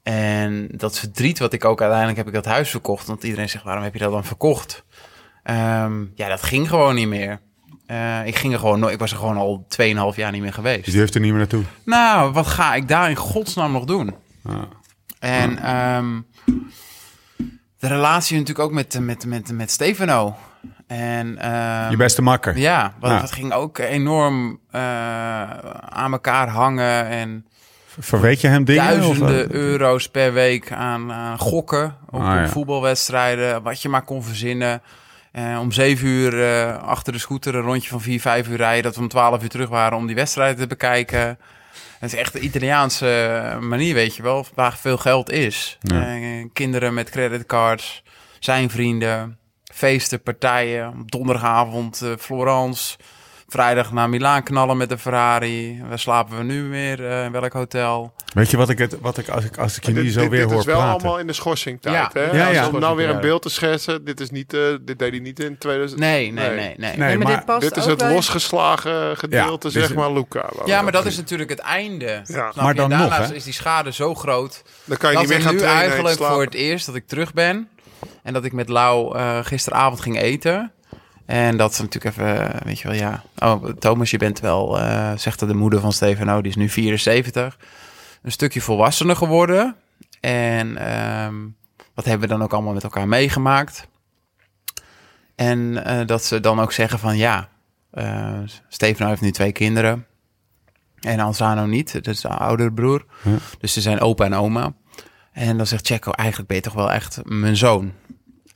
En dat verdriet wat ik ook uiteindelijk heb ik dat huis verkocht. Want iedereen zegt, waarom heb je dat dan verkocht? Ehm, ja, dat ging gewoon niet meer. Eh, ik ging er gewoon, ik was er gewoon al 2,5 jaar niet meer geweest. Dus die heeft er niet meer naartoe. Nou, wat ga ik daar in godsnaam nog doen? Ah. En ehm, de relatie natuurlijk ook met, met, met, met Stefano. En, ehm, Je beste makker. Ja, wat, Ja. dat ging ook enorm eh, aan elkaar hangen. En Verweet je hem dingen? duizenden of, eh? euro's per week aan, aan gokken. Op, Ah, ja. op voetbalwedstrijden, wat je maar kon verzinnen. Eh, om zeven uur achter de scooter een rondje van vier, vijf uur rijden. Dat we om twaalf uur terug waren om die wedstrijd te bekijken. Het is echt de Italiaanse manier, weet je wel, waar veel geld is. Ja. Eh, kinderen met creditcards, zijn vrienden, feesten, partijen. Donderdagavond eh, Florence, vrijdag naar Milaan knallen met de Ferrari. Waar slapen we nu weer? eh, in welk hotel? Weet je wat ik, het, wat ik als ik, als ik je nu dit, zo dit, weer dit hoor is wel praten. allemaal in de schorsingtijd. Ja. hè? Ja, ja. Om nou weer een beeld te schetsen. Dit, is niet, eh, dit deed hij niet in 2000. Nee, nee, nee, nee. Nee, nee, maar, maar dit past Dit is het losgeslagen gedeelte, Ja, zeg maar, Luca. Ja, maar dat is natuurlijk het einde. Snap Maar dan nog, daarnaast hè? is die schade zo groot Dan kan je niet meer gaan nu eigenlijk voor het eerst dat ik terug ben en dat ik met Lau eh, gisteravond ging eten. En dat is natuurlijk even, eh, weet je wel, ja. Oh, Thomas, je bent wel, eh, zegt de moeder van Stefano, die is nu 74. Een stukje volwassener geworden. En ehm, wat hebben we dan ook allemaal met elkaar meegemaakt? En eh, dat ze dan ook zeggen van ja, eh Stefano heeft nu twee kinderen. En Alzano niet, dat is de oudere broer. Dus ze zijn opa en oma. En dan zegt Checo, eigenlijk ben je toch wel echt mijn zoon.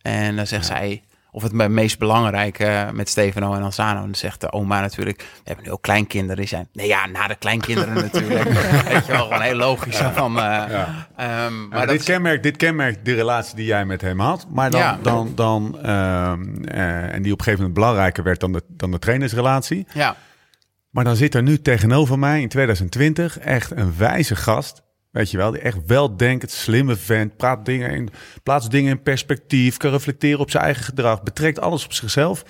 En dan zegt zij, of het me- meest belangrijke met Stefano en Alzano. En dan zegt de oma natuurlijk, we hebben nu ook kleinkinderen. Die zijn, nee ja, na de kleinkinderen natuurlijk. Weet je wel, gewoon heel logisch. Van, eh, Ja. ehm, Maar dit, is- kenmerkt, dit kenmerkt de relatie die jij met hem had. Maar dan, Ja. dan, dan ehm, eh, en die op een gegeven moment belangrijker werd dan de, dan de trainersrelatie. ja, Maar dan zit er nu tegenover mij in 2020 echt een wijze gast. Weet je wel, die echt wel denkt, slimme vent, praat dingen in, plaatst dingen in perspectief, kan reflecteren op zijn eigen gedrag, betrekt alles op zichzelf.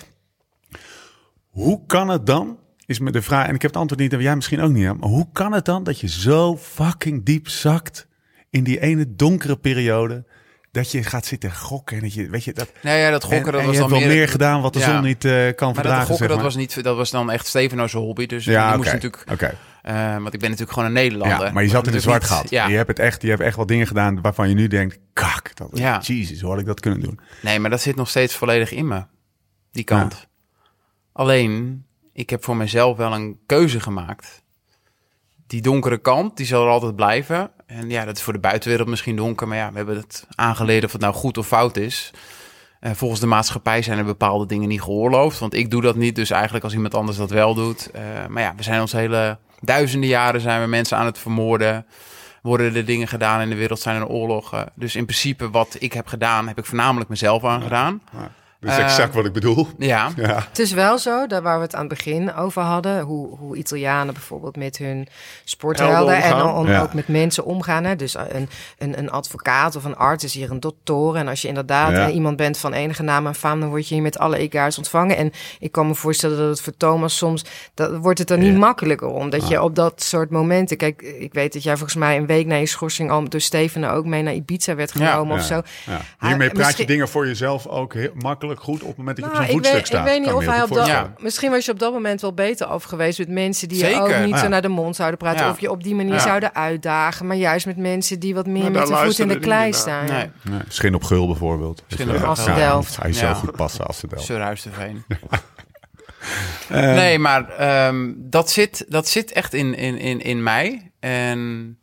Hoe kan het dan, is me de vraag, en ik heb het antwoord niet, en jij misschien ook niet, maar hoe kan het dan dat je zo fucking diep zakt in die ene donkere periode, dat je gaat zitten gokken en dat je, weet je, dat... nee, ja, dat gokken, en, dat en was je dan hebt wel meer... meer gedaan wat de Ja. zon niet eh, kan Maar dat verdragen, gokken, zeg dat was, niet, dat was dan echt Stefano's hobby. Dus ja, die moest natuurlijk... oké. Eh, want ik ben natuurlijk gewoon een Nederlander. Ja, maar je zat in een zwart gat. Ja. Je hebt het echt, je hebt echt wat dingen gedaan waarvan je nu denkt, kak, dat, Ja. Jesus, hoe had ik dat kunnen doen? Nee, maar dat zit nog steeds volledig in me. Die kant. Alleen, ik heb voor mezelf wel een keuze gemaakt. Die donkere kant, die zal er altijd blijven. En ja, dat is voor de buitenwereld misschien donker. Maar ja, we hebben het aangeleerd of het nou goed of fout is. Eh, volgens de maatschappij zijn er bepaalde dingen niet geoorloofd. Want ik doe dat niet. Dus eigenlijk als iemand anders dat wel doet. Eh, maar ja, we zijn ons hele duizenden jaren zijn we mensen aan het vermoorden. Worden er dingen gedaan in de wereld, zijn er oorlogen. Dus in principe wat ik heb gedaan, heb ik voornamelijk mezelf aangedaan. Dat is exact wat ik bedoel. Ja, Ja. Het is wel zo, daar waar we het aan het begin over hadden, hoe, hoe Italianen bijvoorbeeld met hun sporthelden Helden en Ja. ook met mensen omgaan. Hè? Dus een, een, een advocaat of een arts is hier een dokter. En als je inderdaad Ja. eh, iemand bent van enige naam en faam, dan word je hier met alle egaars ontvangen. En ik kan me voorstellen dat het voor Thomas soms, dat wordt het er niet Ja. Makkelijker om. Dat je op dat soort momenten, kijk, ik weet dat jij volgens mij een week na je schorsing al door Steven ook mee naar Ibiza werd Ja. genomen of Ja. zo. Hiermee praat je dingen voor jezelf ook heel makkelijker. Behoorlijk goed op het moment dat je Nou, op zo'n ik voetstuk weet, staat. ik weet niet of hij op dat... voorstellen. Misschien was je op dat moment wel beter over geweest met mensen die je ook niet Ja. zo naar de mond zouden praten. Ja. Of je op die manier Ja. zouden uitdagen. Maar juist met mensen die wat meer Maar met de voet in de klei staan. Nee, Nee, Schin op gul bijvoorbeeld. Schin Dus, op Gul. Assendelft. Hij zou Ja. goed passen als de Delft. Surhuisterveen. Eh, Nee, maar ehm, dat, zit, dat zit echt in, in, in, in mij. En,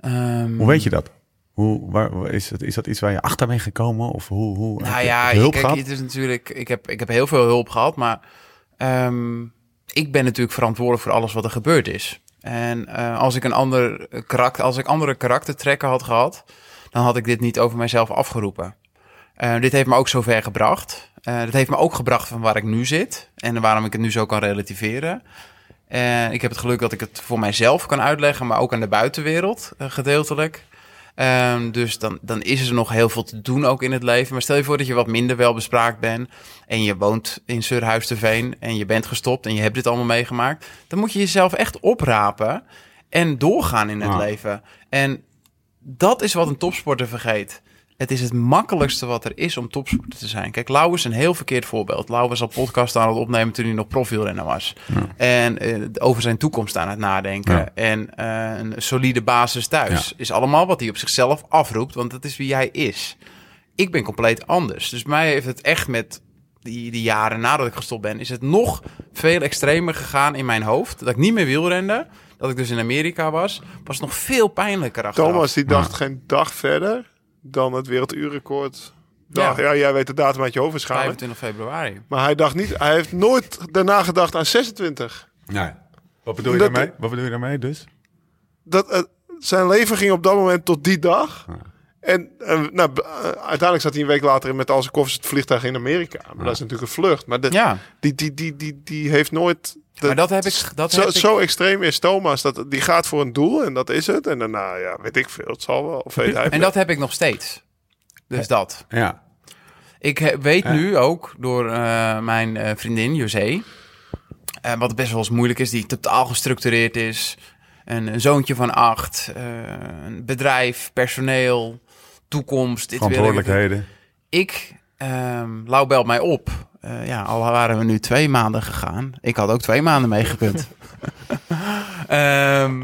ehm, Hoe weet je dat? Hoe, waar, is, het, is dat iets waar je achter bent gekomen? Of hoe, hoe Nou ja, hulp kijk, gehad? het is natuurlijk. Ik heb, ik heb heel veel hulp gehad, maar ehm, ik ben natuurlijk verantwoordelijk voor alles wat er gebeurd is. En eh, als ik een ander karakter, als ik andere karaktertrekken had gehad, dan had ik dit niet over mijzelf afgeroepen. Eh, dit heeft me ook zover gebracht. Dit heeft me ook gebracht van waar ik nu zit en waarom ik het nu zo kan relativeren. En ik heb het geluk dat ik het voor mijzelf kan uitleggen, maar ook aan de buitenwereld gedeeltelijk. Ehm, dus dan, dan is er nog heel veel te doen ook in het leven. Maar stel je voor dat je wat minder welbespraakt bent en je woont in Surhuisterveen en je bent gestopt en je hebt dit allemaal meegemaakt. Dan moet je jezelf echt oprapen en doorgaan in het Ja. leven. En dat is wat een topsporter vergeet. Het is het makkelijkste wat er is om topsporter te zijn. Kijk, Lau is een heel verkeerd voorbeeld. Lau was al podcast aan het opnemen toen hij nog profielrenner was. En eh, over zijn toekomst aan het nadenken. Ja. En eh, een solide basis thuis. Ja. Is allemaal wat hij op zichzelf afroept, want dat is wie hij is. Ik ben compleet anders. Dus mij heeft het echt met die, die jaren nadat ik gestopt ben... is het nog veel extremer gegaan in mijn hoofd. Dat ik niet meer wielrende. Dat ik dus in Amerika was. Was nog veel pijnlijker achteraf. Thomas die dacht geen dag verder dan het werelduurrecord. Ja. Ja. jij weet de datum uit je hoofd waarschijnlijk. 25 februari. Maar hij dacht niet, hij heeft nooit daarna gedacht aan 26. Nee. Wat bedoel je Dat- daarmee? Wat bedoel je daarmee dus? Dat, eh, zijn leven ging op dat moment tot die dag. En nou, eh, uiteindelijk zat hij een week later met al zijn koffers het vliegtuig in Amerika. Maar dat is natuurlijk een vlucht. Maar de, Ja, die, die, die, die, die heeft nooit... de- maar dat heb ik... Dat zo, heb ik zo extreem is Thomas. Dat, die gaat voor een doel en dat is het. En daarna, ja, weet ik veel. Het zal wel. Of weet hij en veel. dat heb ik nog steeds. Dus dat. Ja. Ik he- weet nu ook door eh, mijn eh, vriendin José, eh, wat best wel eens moeilijk is, die totaal gestructureerd is. Een, een zoontje van acht, eh, een bedrijf, personeel, toekomst. Dit wil ik. Verantwoordelijkheden. Ik, ehm Lau belt mij op. Eh, ja, al waren we nu twee maanden gegaan. Ik had ook twee maanden meegekund. Ehm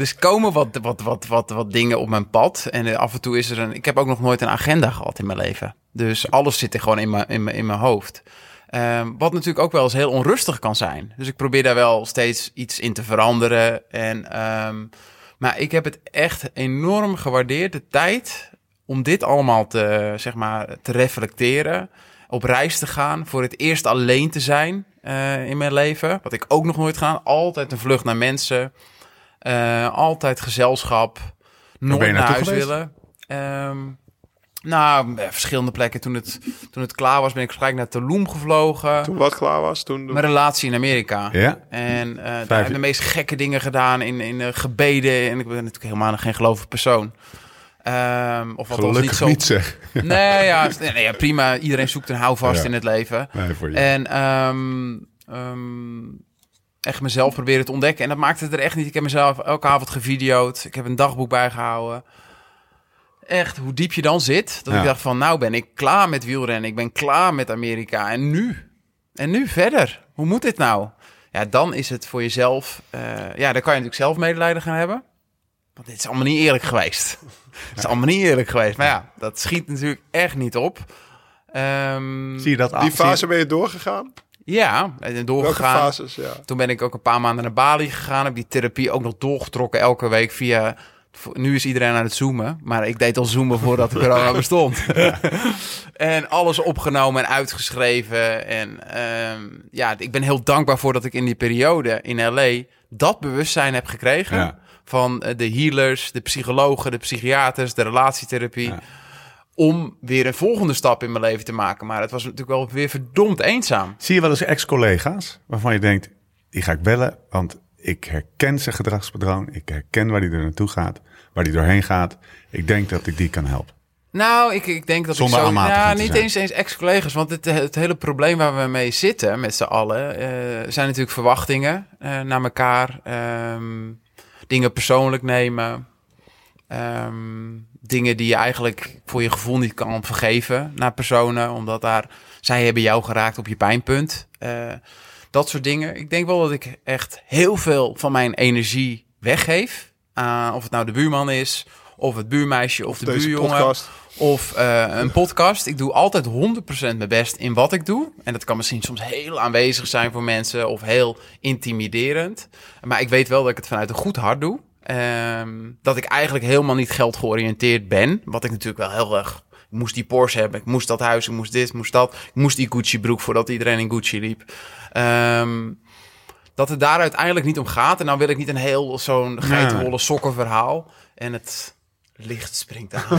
dus komen wat, wat, wat, wat, wat dingen op mijn pad. En eh, af en toe is er een... Ik heb ook nog nooit een agenda gehad in mijn leven. Dus alles zit er gewoon in mijn, in mijn, in mijn hoofd. Ehm, wat natuurlijk ook wel eens heel onrustig kan zijn. Dus ik probeer daar wel steeds iets in te veranderen. En, ehm, maar ik heb het echt enorm gewaardeerd, de tijd om dit allemaal te, zeg maar, te reflecteren. Op reis te gaan, voor het eerst alleen te zijn eh, in mijn leven. Wat ik ook nog nooit gedaan. Altijd een vlucht naar mensen. Eh, altijd gezelschap. Nooit naar huis geweest? willen. Ehm, nou, eh, verschillende plekken. Toen het, toen het klaar was, ben ik gelijk naar Tulum gevlogen. Toen wat klaar was, toen... Mijn relatie in Amerika. Ja. En eh daar heb ik de meest gekke dingen gedaan in, in gebeden. En ik ben natuurlijk helemaal geen gelovig persoon. Ehm of Gelukkig niet zo. niet zeg. Nee, ja, nee, ja, prima. Iedereen zoekt een houvast Ja. in het leven. Nee, voor je. En ehm, ehm, echt mezelf proberen te ontdekken. En dat maakte het er echt niet. Ik heb mezelf elke avond gevideo'd. Ik heb een dagboek bijgehouden. Echt, hoe diep je dan zit. Dat Ja. ik dacht van, nou ben ik klaar met wielrennen. Ik ben klaar met Amerika. En nu? En nu verder? Hoe moet dit nou? Ja, dan is het voor jezelf... eh, ja, dan kan je natuurlijk zelf medelijden gaan hebben. Want dit is allemaal niet eerlijk geweest. Het is allemaal niet eerlijk geweest. Maar ja, dat schiet natuurlijk echt niet op. Ehm, Zie je dat aan? Die fase ben je doorgegaan? ja, en Welke doorgegaan. fases, ja. Toen ben ik ook een paar maanden naar Bali gegaan. Heb die therapie ook nog doorgetrokken elke week via... Nu is iedereen aan het zoomen. Maar ik deed al zoomen voordat corona bestond. en alles opgenomen en uitgeschreven. En ehm, ja, ik ben heel dankbaar voor dat ik in die periode in L.A. dat bewustzijn heb gekregen. Ja. Van eh, de healers, de psychologen, de psychiaters, de relatietherapie. Ja. Om weer een volgende stap in mijn leven te maken. Maar het was natuurlijk wel weer verdomd eenzaam. Zie je wel eens ex-collega's waarvan je denkt, die ga ik bellen, want ik herken zijn gedragspatroon. Ik herken waar hij er naartoe gaat, waar hij doorheen gaat. Ik denk dat ik die kan helpen. Nou, ik, ik denk dat Zonder ik zo... te niet eens eens ex-collega's. Want het, het hele probleem waar we mee zitten met z'n allen... eh, zijn natuurlijk verwachtingen eh, naar elkaar. ehm, dingen persoonlijk nemen. ehm, dingen die je eigenlijk voor je gevoel niet kan vergeven naar personen. Omdat daar, zij hebben jou geraakt op je pijnpunt. Eh, dat soort dingen. Ik denk wel dat ik echt heel veel van mijn energie weggeef. aan of het nou de buurman is, of het buurmeisje, of, de buurjongen. podcast. Of eh, een podcast. Ik doe altijd 100% mijn best in wat ik doe. En dat kan misschien soms heel aanwezig zijn voor mensen of heel intimiderend. Maar ik weet wel dat ik het vanuit een goed hart doe. Ehm, dat ik eigenlijk helemaal niet geld georiënteerd ben. Wat ik natuurlijk wel heel erg... Ik moest die Porsche hebben, ik moest dat huis, ik moest dit, ik moest dat. Ik moest die Gucci broek voordat iedereen in Gucci liep. Ehm, dat het daar uiteindelijk niet om gaat. En dan wil ik niet een heel zo'n geitenwolle sokken verhaal. En het licht springt aan.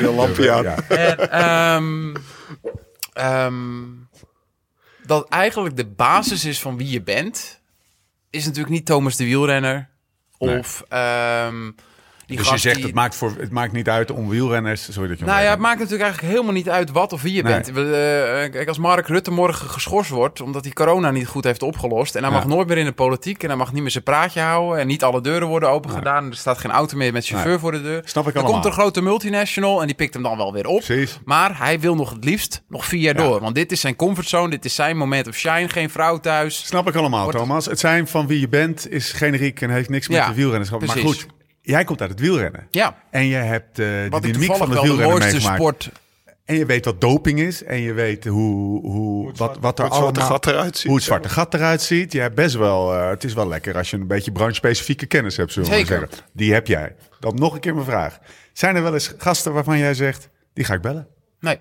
Heel lampje aan. Ja. En, ehm, ehm, dat eigenlijk de basis is van wie je bent, is natuurlijk niet Thomas de wielrenner. Nee. Of ehm, die Dus je zegt, die- het maakt, voor, het maakt niet uit om wielrenners... Sorry dat je nou ja, het maakt natuurlijk eigenlijk helemaal niet uit wat of wie je Nee. bent. We, eh, kijk, als Mark Rutte morgen geschorst wordt omdat hij corona niet goed heeft opgelost en hij Ja. mag nooit meer in de politiek en hij mag niet meer zijn praatje houden en niet alle deuren worden open gedaan en er staat geen auto meer met chauffeur Nee. voor de deur. Snap ik dan allemaal. komt er een grote multinational en die pikt hem dan wel weer op. Precies. Maar hij wil nog het liefst nog vier jaar Ja. door. Want dit is zijn comfortzone, dit is zijn moment of shine. Geen vrouw thuis. Snap ik allemaal, Wordt- Thomas. Het zijn van wie je bent is generiek en heeft niks met Ja, de wielrennerschap. Maar goed, jij komt uit het wielrennen. Ja, En je hebt eh de dynamiek van toevallig het wel de wielrennen mooiste meegemaakt. sport... En je weet wat doping is. En je weet hoe, hoe, wat, wat er Hoe het zwarte allemaal... gat eruit ziet. Hoe het zwarte gat eruit ziet. Je hebt best wel... eh, het is wel lekker als je een beetje branche-specifieke kennis hebt, zullen we Zeker. zeggen. Die heb jij. Dan nog een keer mijn vraag. Zijn er wel eens gasten waarvan jij zegt... Die ga ik bellen? Nee,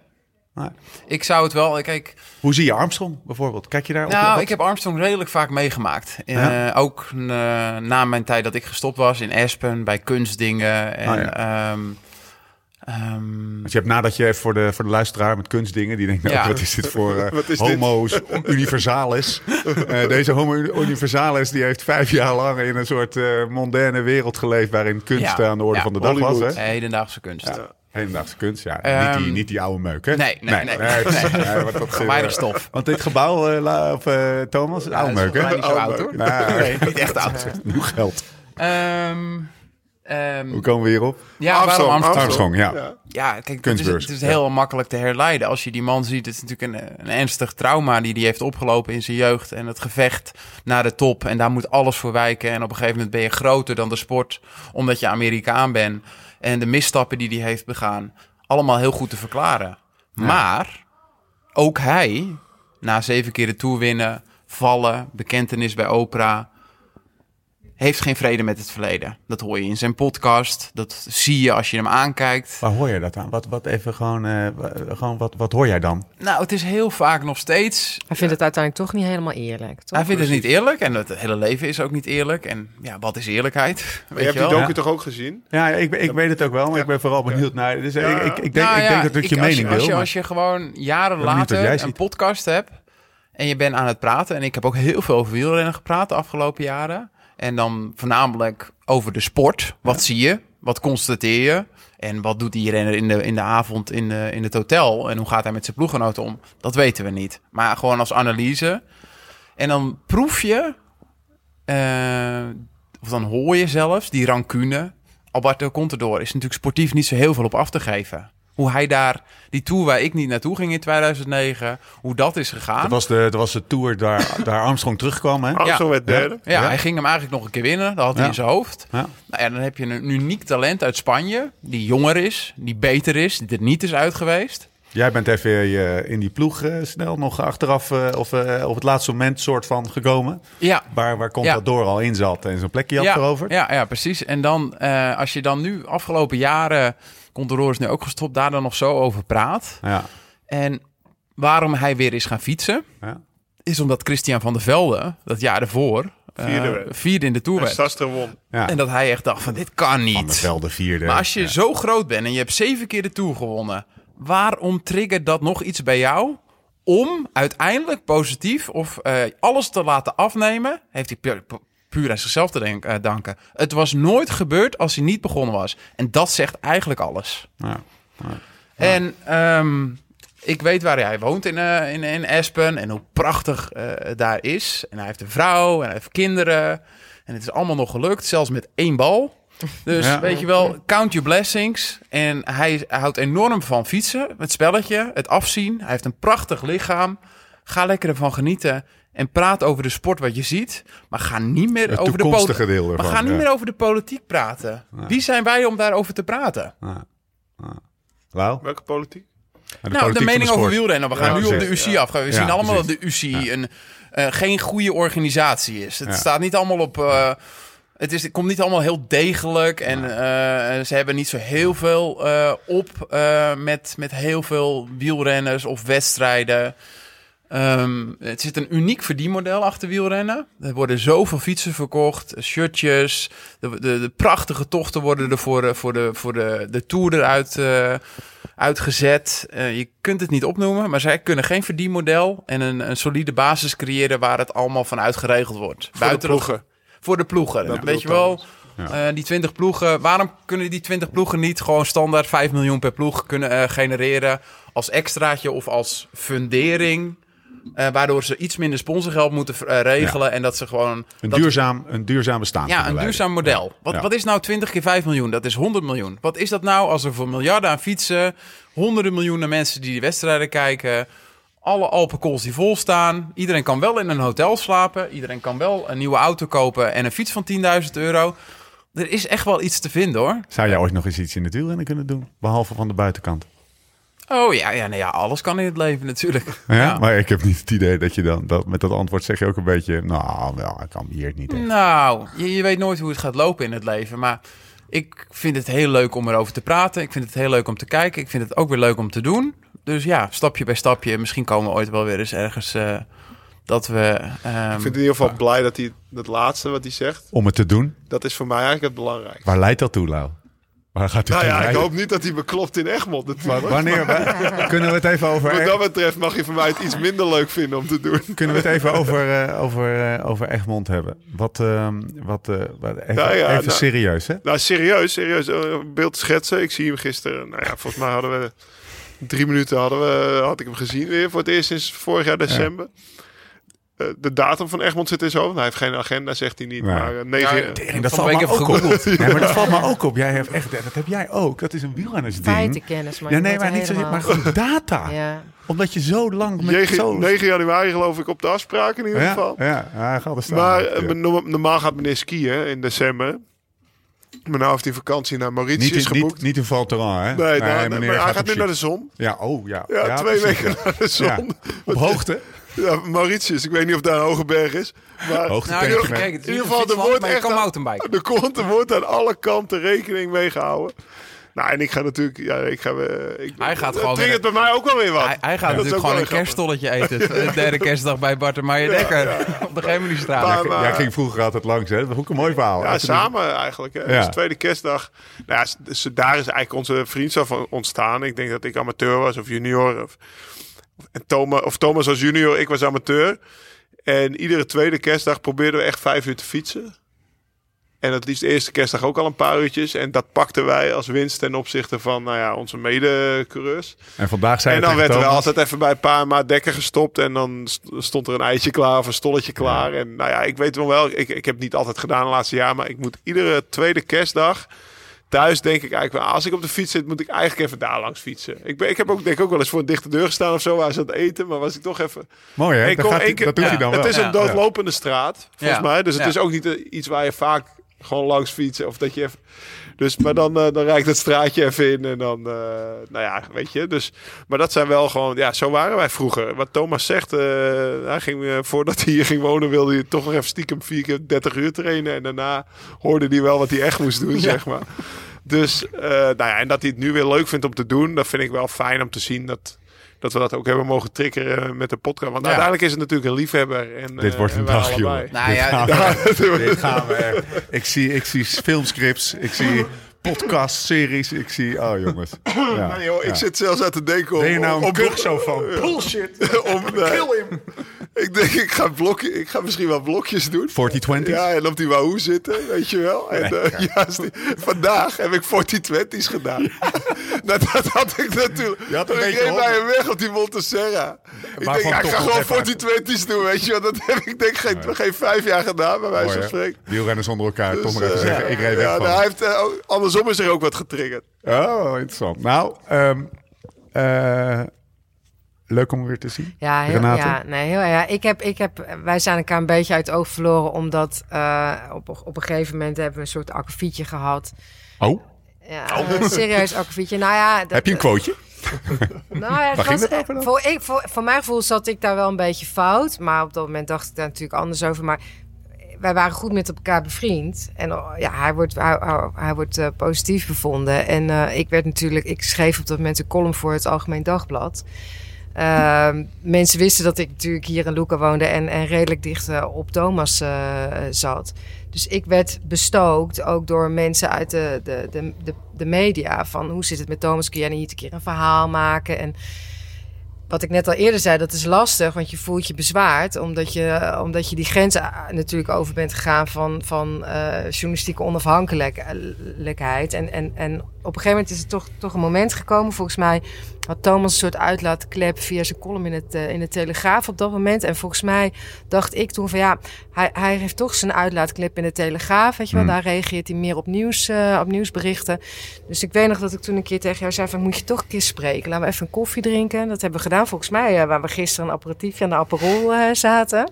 Nou, ik zou het wel... Kijk, hoe zie je Armstrong bijvoorbeeld? Kijk je daar op? nou, ik heb Armstrong redelijk vaak meegemaakt. Eh, Ja? ook eh, na mijn tijd dat ik gestopt was in Aspen, bij kunstdingen. En, Oh ja. ehm, ehm, Want je hebt nadat je even voor de, voor de luisteraar met kunstdingen, die denkt, nou, Ja. wat is dit voor Wat is dit? homo's universalis? Eh, deze homo universalis die heeft vijf jaar lang in een soort eh mondaine wereld geleefd waarin kunst Ja. aan de orde Ja, van de dag was. Hè? hedendaagse kunst. Ja. Hedendaagse kunst, ja. niet, Ehm, die, niet die oude meuk, hè? nee, nee, nee. precies. Nee, want dat, eh, Gewijde stof. Want dit gebouw, eh, la- of, eh, Thomas, is oude meuk, hè? niet zo Oude oud hoor. Nou, Nee, niet echt oud. Nieuw geld. Ehm, ehm, Hoe komen we hierop? ja, waarom Armstrong, Armstrong? Armstrong, ja. Ja. Ja, kijk, het is, Kunstbeurs. het is heel makkelijk te herleiden. Als je die man ziet, het is natuurlijk een, een ernstig trauma die hij heeft opgelopen in zijn jeugd. En het gevecht naar de top. En daar moet alles voor wijken. En op een gegeven moment ben je groter dan de sport, omdat je Amerikaan bent. En de misstappen die hij heeft begaan, allemaal heel goed te verklaren. Maar ook hij, na zeven keer de Tour winnen, vallen, bekentenis bij Oprah, heeft geen vrede met het verleden. Dat hoor je in zijn podcast. Dat zie je als je hem aankijkt. Waar hoor je dat aan? Wat, wat even gewoon, eh, gewoon wat, wat hoor jij dan? Nou, het is heel vaak nog steeds. Hij vindt het uiteindelijk toch niet helemaal eerlijk. Toch? Hij vindt het niet eerlijk en het hele leven is ook niet eerlijk. En ja, wat is eerlijkheid? Weet je hebt die wel? docu toch ook gezien? Ja, ik, ik weet het ook wel, maar ik ben vooral benieuwd naar. Dus Ja. ik, ik, ik denk, Nou ik ja, denk dat ik je als mening als wil. je, maar- als je gewoon jaren later ziet. een podcast hebt en je bent aan het praten. En ik heb ook heel veel over wielrennen gepraat de afgelopen jaren. En dan voornamelijk over de sport. Wat zie je? Wat constateer je? En wat doet die renner in de, in de avond in, de, in het hotel? En hoe gaat hij met zijn ploeggenoten om? Dat weten we niet. Maar gewoon als analyse. En dan proef je, eh, of dan hoor je zelfs, die rancune. Alberto Contador is natuurlijk sportief niet zo heel veel op af te geven. Hoe hij daar, die tour waar ik niet naartoe ging in 2009, hoe dat is gegaan. Dat was de, dat was de tour daar, daar Armstrong terugkwam, hè? Armstrong werd derde. Ja, Ja. hij ging hem eigenlijk nog een keer winnen. Dat had hij Ja. in zijn hoofd. Ja. Nou ja, dan heb je een uniek talent uit Spanje. Die jonger is, die beter is, die er niet is uit geweest. Jij bent even eh, in die ploeg eh, snel nog achteraf, eh, of eh, op het laatste moment soort van gekomen. Ja, Waar, waar Contador al in zat en zijn plekje had ja, veroverd. ja, ja, precies. En dan, eh, als je dan nu afgelopen jaren, Contador is nu ook gestopt, daar dan nog zo over praat. Ja. En waarom hij weer is gaan fietsen, Ja. is omdat Christian van der Velde, dat jaar ervoor, eh, Vierde in de Tour En werd. Sastre won. ja. En dat hij echt dacht van, dit kan Van de niet. Velde vierde. Maar als je Ja. zo groot bent en je hebt zeven keer de Tour gewonnen, waarom triggert dat nog iets bij jou om uiteindelijk positief of eh, alles te laten afnemen? Heeft hij puur, aan zichzelf te denk- eh, danken. Het was nooit gebeurd als hij niet begonnen was. En dat zegt eigenlijk alles. Ja. En ehm, ik weet waar hij woont in, eh, in, in Aspen en hoe prachtig eh, het daar is. En hij heeft een vrouw en hij heeft kinderen. En het is allemaal nog gelukt, zelfs met één bal. Dus Ja. weet je wel, count your blessings. En hij houdt enorm van fietsen, het spelletje, het afzien. Hij heeft een prachtig lichaam. Ga lekker ervan genieten. En praat over de sport wat je ziet. Maar ga niet meer Het over de politiek. ervan, Maar ga niet ja. meer over de politiek praten. Wie zijn wij om daarover te praten? Welke politiek? nou, de mening over wielrennen. We gaan Ja, nu op de UCI ja. af. We Ja, zien allemaal precies. dat de UCI een, eh, geen goede organisatie is. Het Ja. staat niet allemaal op... eh, het, is, het komt niet allemaal heel degelijk. En eh, ze hebben niet zo heel veel eh, op eh, met, met heel veel wielrenners of wedstrijden. Ehm, het zit een uniek verdienmodel achter wielrennen. Er worden zoveel fietsen verkocht, shirtjes. De, de, de prachtige tochten worden er voor, de- voor, de, voor de, de Tour eruit eh, uitgezet. Eh, je kunt het niet opnoemen, maar zij kunnen geen verdienmodel... en een, een solide basis creëren waar het allemaal van uitgeregeld wordt. Voor de ploegen. Voor de ploegen. Dat Weet je wel, Ja. eh, die 20 ploegen. Waarom kunnen die 20 ploegen niet gewoon standaard 5 miljoen per ploeg kunnen eh, genereren als extraatje of als fundering? Eh, waardoor ze iets minder sponsorgeld moeten eh, regelen en dat ze gewoon Een, dat- duurzaam, een duurzaam bestaan. ja, een leiden. duurzaam model. Wat, Ja. wat is nou 20 keer 5 miljoen? Dat is 100 miljoen. Wat is dat nou als er voor miljarden aan fietsen, honderden miljoenen mensen die die wedstrijden kijken, alle Alpenkools die vol staan, iedereen kan wel in een hotel slapen, iedereen kan wel een nieuwe auto kopen en een fiets van 10.000 euro. Er is echt wel iets te vinden hoor. Zou jij ooit nog eens iets in het wielrennen kunnen doen? Behalve van de buitenkant. Oh ja, ja, nee, ja alles kan in het leven natuurlijk. Ja? Maar ik heb niet het idee dat je dan... Dat, met dat antwoord zeg je ook een beetje... Nou, wel, ik kan hier niet echt. Nou, je, je weet nooit hoe het gaat lopen in het leven. Maar ik vind het heel leuk om erover te praten. Ik vind het heel leuk om te kijken. Ik vind het ook weer leuk om te doen. Dus ja, stapje bij stapje. Misschien komen we ooit wel weer eens ergens eh, dat we... ehm, Ik vind in ieder geval blij dat hij dat laatste wat hij zegt, Om het te doen. dat is voor mij eigenlijk het belangrijkste. Waar leidt dat toe, Lau? Waar gaat u Nou ja, ik hoop niet dat hij beklopt in Egmond. Natuurlijk. Wanneer? wa- kunnen we het even over... Wat dat betreft mag je voor mij het iets minder leuk vinden om te doen. Kunnen we het even over, eh, over, eh, over Egmond hebben? Wat, ehm, wat, eh, wat even, ja, even nou- serieus, hè? Nou, serieus, serieus. Een beeld schetsen. Ik zie hem gisteren. Nou ja, volgens mij hadden we drie minuten hadden we, had ik hem gezien weer voor het eerst sinds vorig jaar december. De datum van Egmond zit in zo. Hij heeft geen agenda, zegt hij niet. Nee. Maar eh, negen, Ja, Tering, dat valt me ook even op. Nee, maar dat valt me ook op. Jij hebt echt, dat heb jij ook. Dat is een wielrennersding. Feitenkennis, maar Ja, nee, maar niet zo, helemaal- maar gewoon data. Ja. Omdat je zo lang met 9, zo... 9 januari geloof ik op de afspraak in ieder ja, geval. ja, ja, hij gaat er staan. Maar Ja. eh, no- normaal gaat meneer skiën in december. Maar nou heeft hij vakantie naar niet, Mauritius in, geboekt. niet, niet in Val Thorens, hè? nee, nou, nee, meneer maar hij gaat nu naar de zon. Ja, oh, ja. Ja, twee weken ja. naar de zon. Ja. Op hoogte. Ja, Mauritius. Ik weet niet of daar een hoge berg is. Maar Nou, ik. Het in is ieder geval, er wordt echt aan- mountainbiken. er, komt, er wordt aan alle kanten rekening mee gehouden. Nou, en ik ga natuurlijk... Ja, ik ga, eh, ik, Hij gaat gewoon weer- bij mij ook wel weer wat. Hij, hij gaat Ja, is natuurlijk gewoon een kerststolletje eten. De derde kerstdag bij Bart en Meijer Dekker. Op de. Maar- maar- Jij ging vroeger altijd langs, hè? Dat was ook een mooi verhaal. Ja, samen eigenlijk. Hè. Ja. Dus tweede kerstdag. Nou ja, daar is eigenlijk onze vriendschap van ontstaan. Ik denk dat ik amateur was of junior. Of, en Thomas, of Thomas was junior, ik was amateur. En iedere tweede kerstdag probeerden we echt vijf uur te fietsen. En het liefst de eerste kerstdag ook al een paar uurtjes. En dat pakten wij als winst ten opzichte van nou ja, onze medecoureurs. En vandaag zei En dan tegen werd er Thomas- altijd even bij een paar maat dekker gestopt. En dan st- stond er een eitje klaar of een stolletje klaar. En nou ja, ik weet wel wel, ik, ik heb het niet altijd gedaan de laatste jaar. Maar ik moet iedere tweede kerstdag thuis denk ik eigenlijk wel, als ik op de fiets zit, moet ik eigenlijk even daar langs fietsen. Ik, ben, ik heb ook denk ik ook wel eens voor een dichte deur gestaan of zo, waar ze aan het eten. Maar was ik toch even... Mooi, hè? Ik Dat, kom gaat keer- dat doet hij dan wel. Het is een doodlopende straat, volgens Ja. mij. Dus het Ja. is ook niet eh, iets waar je vaak gewoon langs fietsen. Of dat je even... Dus, maar dan, eh, dan rijdt het straatje even in en dan, eh, nou ja, weet je. Dus, maar dat zijn wel gewoon, ja, zo waren wij vroeger. Wat Thomas zegt, eh, hij ging, voordat hij hier ging wonen, wilde hij toch nog even stiekem vier keer 30 uur trainen. En daarna hoorde hij wel wat hij echt moest doen, zeg maar. Dus, nou ja, en dat hij het nu weer leuk vindt om te doen, dat vind ik wel fijn om te zien dat, dat we dat ook hebben mogen triggeren met de podcast. Want Ja. uiteindelijk is het natuurlijk een liefhebber. En, Dit eh, wordt en een dag. Nou Dit ja, gaan we-. Dit gaan we. Ik zie, ik zie filmscripts, ik zie podcastseries, ik zie... Oh, jongens. Ja, Nee, joh, ja. ik zit zelfs uit te denken om... Ben je nou een om- kuch zo van? Bullshit. om, nee. Kill him. Ik denk, ik ga, blokje, ik ga misschien wel blokjes doen. 40-20? Ja, en op die Wahoo zitten, weet je wel. En, eh, juist, die- vandaag heb ik 40-20's gedaan. Nou, dat had ik natuurlijk. Je had een ik reed bij hem weg op die Montserrat. Ik Maar denk, ja, ik ga gewoon even- 40 doen, weet je wel. Dat heb ik denk geen, geen vijf jaar gedaan, bij wijze van spreken. Wielrenners onder elkaar, toch Dus, nog even eh, zeggen. Ik reed weg ja, van. nou, hij heeft, eh, ook- andersom is er ook wat getriggerd. Oh, interessant. Nou, ehm, eh, leuk om weer te zien. Ja, heel, Renate? ja, nee, heel, ja. Ik heb, ik heb, wij zijn elkaar een beetje uit het oog verloren, omdat eh, op, op een gegeven moment hebben we een soort akkefietje gehad. Oh, Ja, een serieus akkefietje. Nou ja, dat, heb je een quoteje? Nou ja, het was, voor, ik, voor, voor mijn gevoel zat ik daar wel een beetje fout. Maar op dat moment dacht ik daar natuurlijk anders over. Maar wij waren goed met elkaar bevriend. En oh, ja, hij wordt, hij, wordt eh, positief bevonden. En eh, ik werd natuurlijk, ik schreef op dat moment een column voor het Algemeen Dagblad. Ehm, mensen wisten dat ik natuurlijk hier in Luca woonde en, en redelijk dicht eh, op Thomas zat. Dus ik werd bestookt, ook door mensen uit de, de, de, de, de media. Van hoe zit het met Thomas? Kun jij niet een keer een verhaal maken? En wat ik net al eerder zei, dat is lastig, want je voelt je bezwaard. Omdat je, omdat je die grens natuurlijk over bent gegaan van, van eh, journalistieke onafhankelijkheid. En, en, en op een gegeven moment is er toch, toch een moment gekomen. Volgens mij had Thomas een soort uitlaatklep via zijn column in, het, eh, in de Telegraaf op dat moment. En volgens mij dacht ik toen van ja, hij, hij heeft toch zijn uitlaatklep in de Telegraaf. Weet je wel, Hmm. daar reageert hij meer op, nieuws, eh, op nieuwsberichten. Dus ik weet nog dat ik toen een keer tegen jou zei van moet je toch een keer spreken. Laten we even een koffie drinken. Dat hebben we gedaan volgens mij, eh, waar we gisteren een aperitiefje aan de Aperol zaten.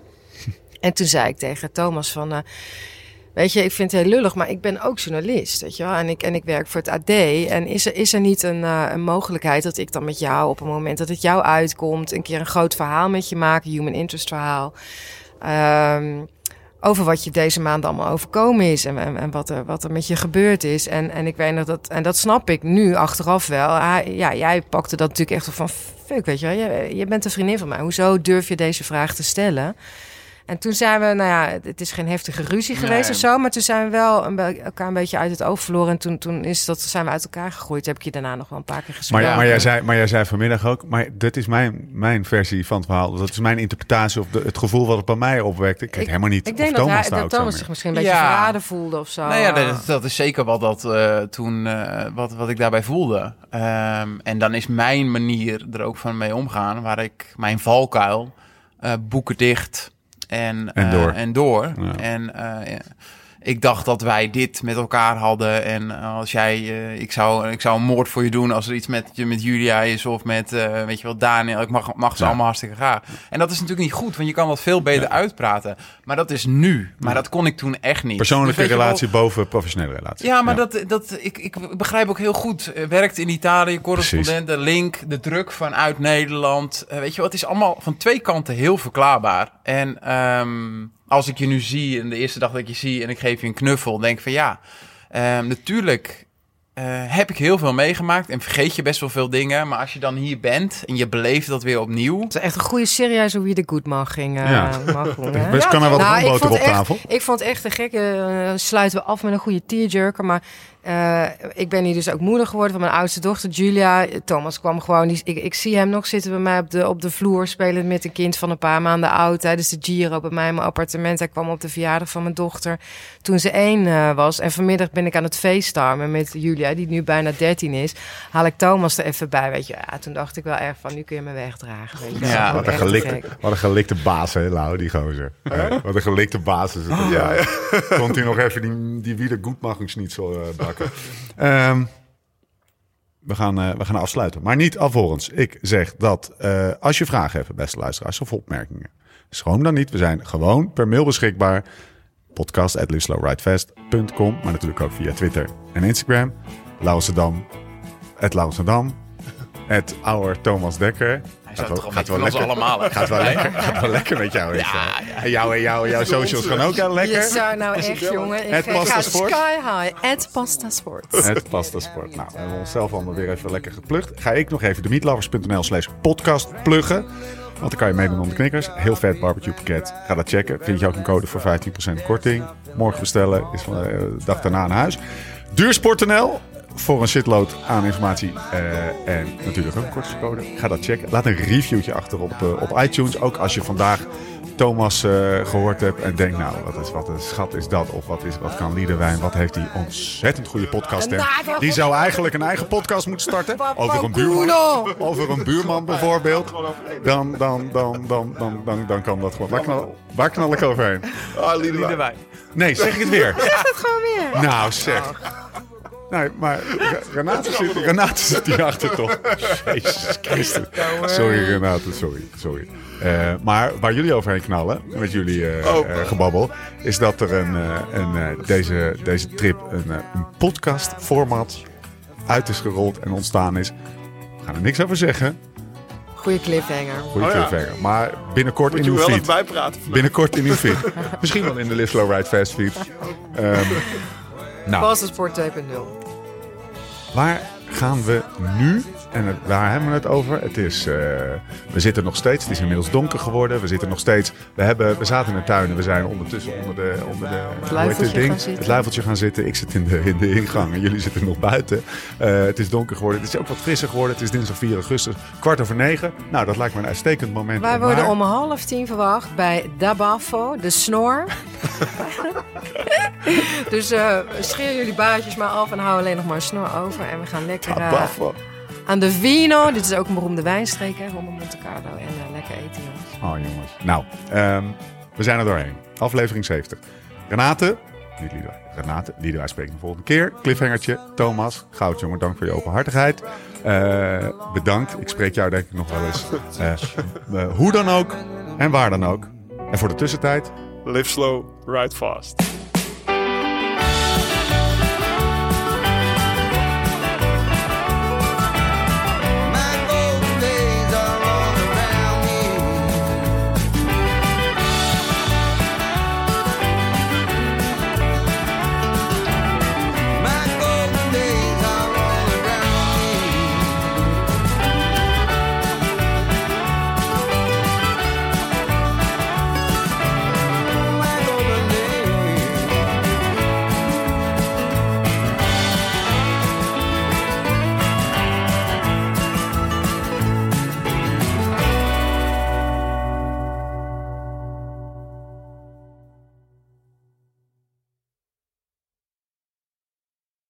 En toen zei ik tegen Thomas van... Weet je, ik vind het heel lullig, maar ik ben ook journalist, weet je wel. En ik, en ik werk voor het AD. En is er, is er niet een, eh, een mogelijkheid dat ik dan met jou op een moment dat het jou uitkomt... een keer een groot verhaal met je maak, een human interest verhaal... ehm, over wat je deze maand allemaal overkomen is en, en, wat, er, wat er met je gebeurd is. En, en ik weet nog dat, en dat snap ik nu achteraf wel. Hij, ja, jij pakte dat natuurlijk echt van, fuck, weet je wel, je, je bent een vriendin van mij. Hoezo durf je deze vraag te stellen? En toen zijn we, nou ja, het is geen heftige ruzie geweest Nee. of zo, maar toen zijn we wel een be- elkaar een beetje uit het oog verloren. En toen, toen is dat, zijn we uit elkaar gegroeid. Heb ik je daarna nog wel een paar keer Maar, gesproken. Ja. maar, jij zei, maar jij zei vanmiddag ook, maar dit is mijn, mijn versie van het verhaal. Dat is mijn interpretatie of de, het gevoel wat het bij mij opwekte. Ik weet helemaal niet ik of denk dat, Thomas hij, dat Thomas zich misschien een beetje Ja. verraden voelde of zo. Nou ja, dat, dat is zeker wat, dat, eh, toen, eh, wat, wat ik daarbij voelde. Ehm, en dan is mijn manier er ook van mee omgaan, waar ik mijn valkuil, eh, boeken dicht en, En eh, door. en door. Ja. En eh, ik dacht dat wij dit met elkaar hadden. En als jij, eh, ik, zou, ik zou een moord voor je doen als er iets met, met Julia is of met, eh, weet je wel, Daniel. Ik mag, mag ze Ja. allemaal hartstikke graag. En dat is natuurlijk niet goed, want je kan dat veel beter uitpraten. Maar dat is nu. Maar dat kon ik toen echt niet. Persoonlijke Dus je wel, relatie boven professionele relatie. ja, maar Dat, dat, ik, ik begrijp ook heel goed. Eh, Werkt in Italië, correspondent, de link, de druk vanuit Nederland. Eh, weet je wel, het is allemaal van twee kanten heel verklaarbaar. En ehm, als ik je nu zie, en de eerste dag dat ik je zie en ik geef je een knuffel, denk ik van ja, ehm, natuurlijk eh, heb ik heel veel meegemaakt en vergeet je best wel veel dingen. Maar als je dan hier bent en je beleeft dat weer opnieuw. Het is echt een goede serie hoe je de goed mag ging. eh, Ja. mag doen, hè? Best kan er wat Nou, op echt- tafel. Ik vond het echt een gekke. eh, sluiten we af met een goede tearjerker. Maar eh, ik ben hier dus ook moeder geworden van mijn oudste dochter Julia. Thomas kwam gewoon. Die, ik, ik zie hem nog zitten bij mij op de, op de vloer. Spelen met een kind van een paar maanden oud. Tijdens de Giro bij mij in mijn appartement. Hij kwam op de verjaardag van mijn dochter. Toen ze één eh, was. En vanmiddag ben ik aan het facetimen met Julia, die nu bijna 13 is. Haal ik Thomas er even bij. Weet je, ja, toen dacht ik wel erg van. Nu kun je me wegdragen. Weet je. Ja, Wat een, gelikte, wat een gelikte baas, hè, Lau, die gozer. Ja, wat een gelikte baas is het. Ja, ja. Komt hij nog even die, die wieder goedmachingsnietsel uh, Ehm, we, gaan, eh, we gaan afsluiten. Maar niet alvorens. Ik zeg dat eh, als je vragen hebt, beste luisteraars, of opmerkingen, schroom dan niet. We zijn gewoon per mail beschikbaar. podcast.liveslowridefast.com Maar natuurlijk ook via Twitter en Instagram. Lauwerdam, het Thomas Dekker. Hij Gaat wel- gaat wel lekker. allemaal. Gaat wel lekker, gaat wel lekker met jou. wel. En jou, en jou, jouw socials gaan ook heel lekker. Je zou nou echt, jongen. Ik ga Sport. sky high. Het pasta sport. Het pasta sport. Nou, we hebben onszelf allemaal weer even lekker geplukt. Ga ik nog even de meatlovers.nl slash podcast pluggen. Want dan kan je meedoen om de knikkers. Heel vet barbecue pakket. Ga dat checken. Vind je ook een code voor 15% korting. Morgen bestellen is van eh, de dag daarna naar huis. Duursport.nl. voor een shitload aan informatie. eh, en natuurlijk ook een korte code. Ga dat checken. Laat een reviewtje achter op, eh, op iTunes. Ook als je vandaag Thomas eh, gehoord hebt en denkt, nou, wat, is, wat een schat is dat? Of wat, is, wat kan Liederwijn? Wat heeft die ontzettend goede podcast? Die zou eigenlijk een eigen podcast moeten starten. Over een buurman, over een buurman bijvoorbeeld. Dan, dan, dan, dan, dan, dan, dan kan dat gewoon. Waar knal, waar knal ik overheen? Ah, Liederwijn. Nee, zeg ik het weer. Het gewoon weer. Nou, zeg. Nee, maar Re- Renate zit, Renate zit hierachter toch? Jezus Christus. Sorry Renate, sorry. sorry. Eh, maar waar jullie overheen knallen, met jullie eh, Oh. eh, gebabbel, is dat er een, eh, een, eh, deze, deze trip een, een podcast format uit is gerold en ontstaan is. We gaan er niks over zeggen. Goeie cliffhanger. Goeie Oh ja. cliffhanger. Maar binnenkort Moet in je uw wel feed. even bijpraten. vandaag. Binnenkort in uw feed. Misschien wel in de Live Slow Ride Fast feed. Ehm, nou, Passensport 2.0. Waar gaan we nu? En het- waar hebben we het over? Het is, eh, we zitten nog steeds. Het is inmiddels donker geworden. We zitten nog steeds. We, hebben, we zaten in de tuin en we zijn ondertussen onder de, onder de heet luifeltje gaan zitten. Het luifeltje gaan zitten. Ik zit in de, in de ingang en jullie zitten nog buiten. Eh, het is donker geworden. Het is ook wat frisser geworden. Het is dinsdag 4 augustus, kwart over negen. Nou, dat lijkt me een uitstekend moment. Wij worden om half tien verwacht bij Dabafo, de snor. dus eh scheer jullie baardjes maar af en hou alleen nog maar een snor over. En we gaan lekker Tabafo. Aan de Vino. Dit is ook een beroemde wijnstreek, hè, rondom Monte Carlo. En eh, lekker eten, jongens. Oh jongens. Nou, ehm, we zijn er doorheen. Aflevering 70. Renate, niet Liedewij. Renate, Liedewij spreken de volgende keer. Cliffhangertje, Thomas, Goudjongen, dank voor je openhartigheid. Eh, bedankt. Ik spreek jou denk ik nog wel eens. Eh, hoe dan ook en waar dan ook. En voor de tussentijd, Live slow, ride fast.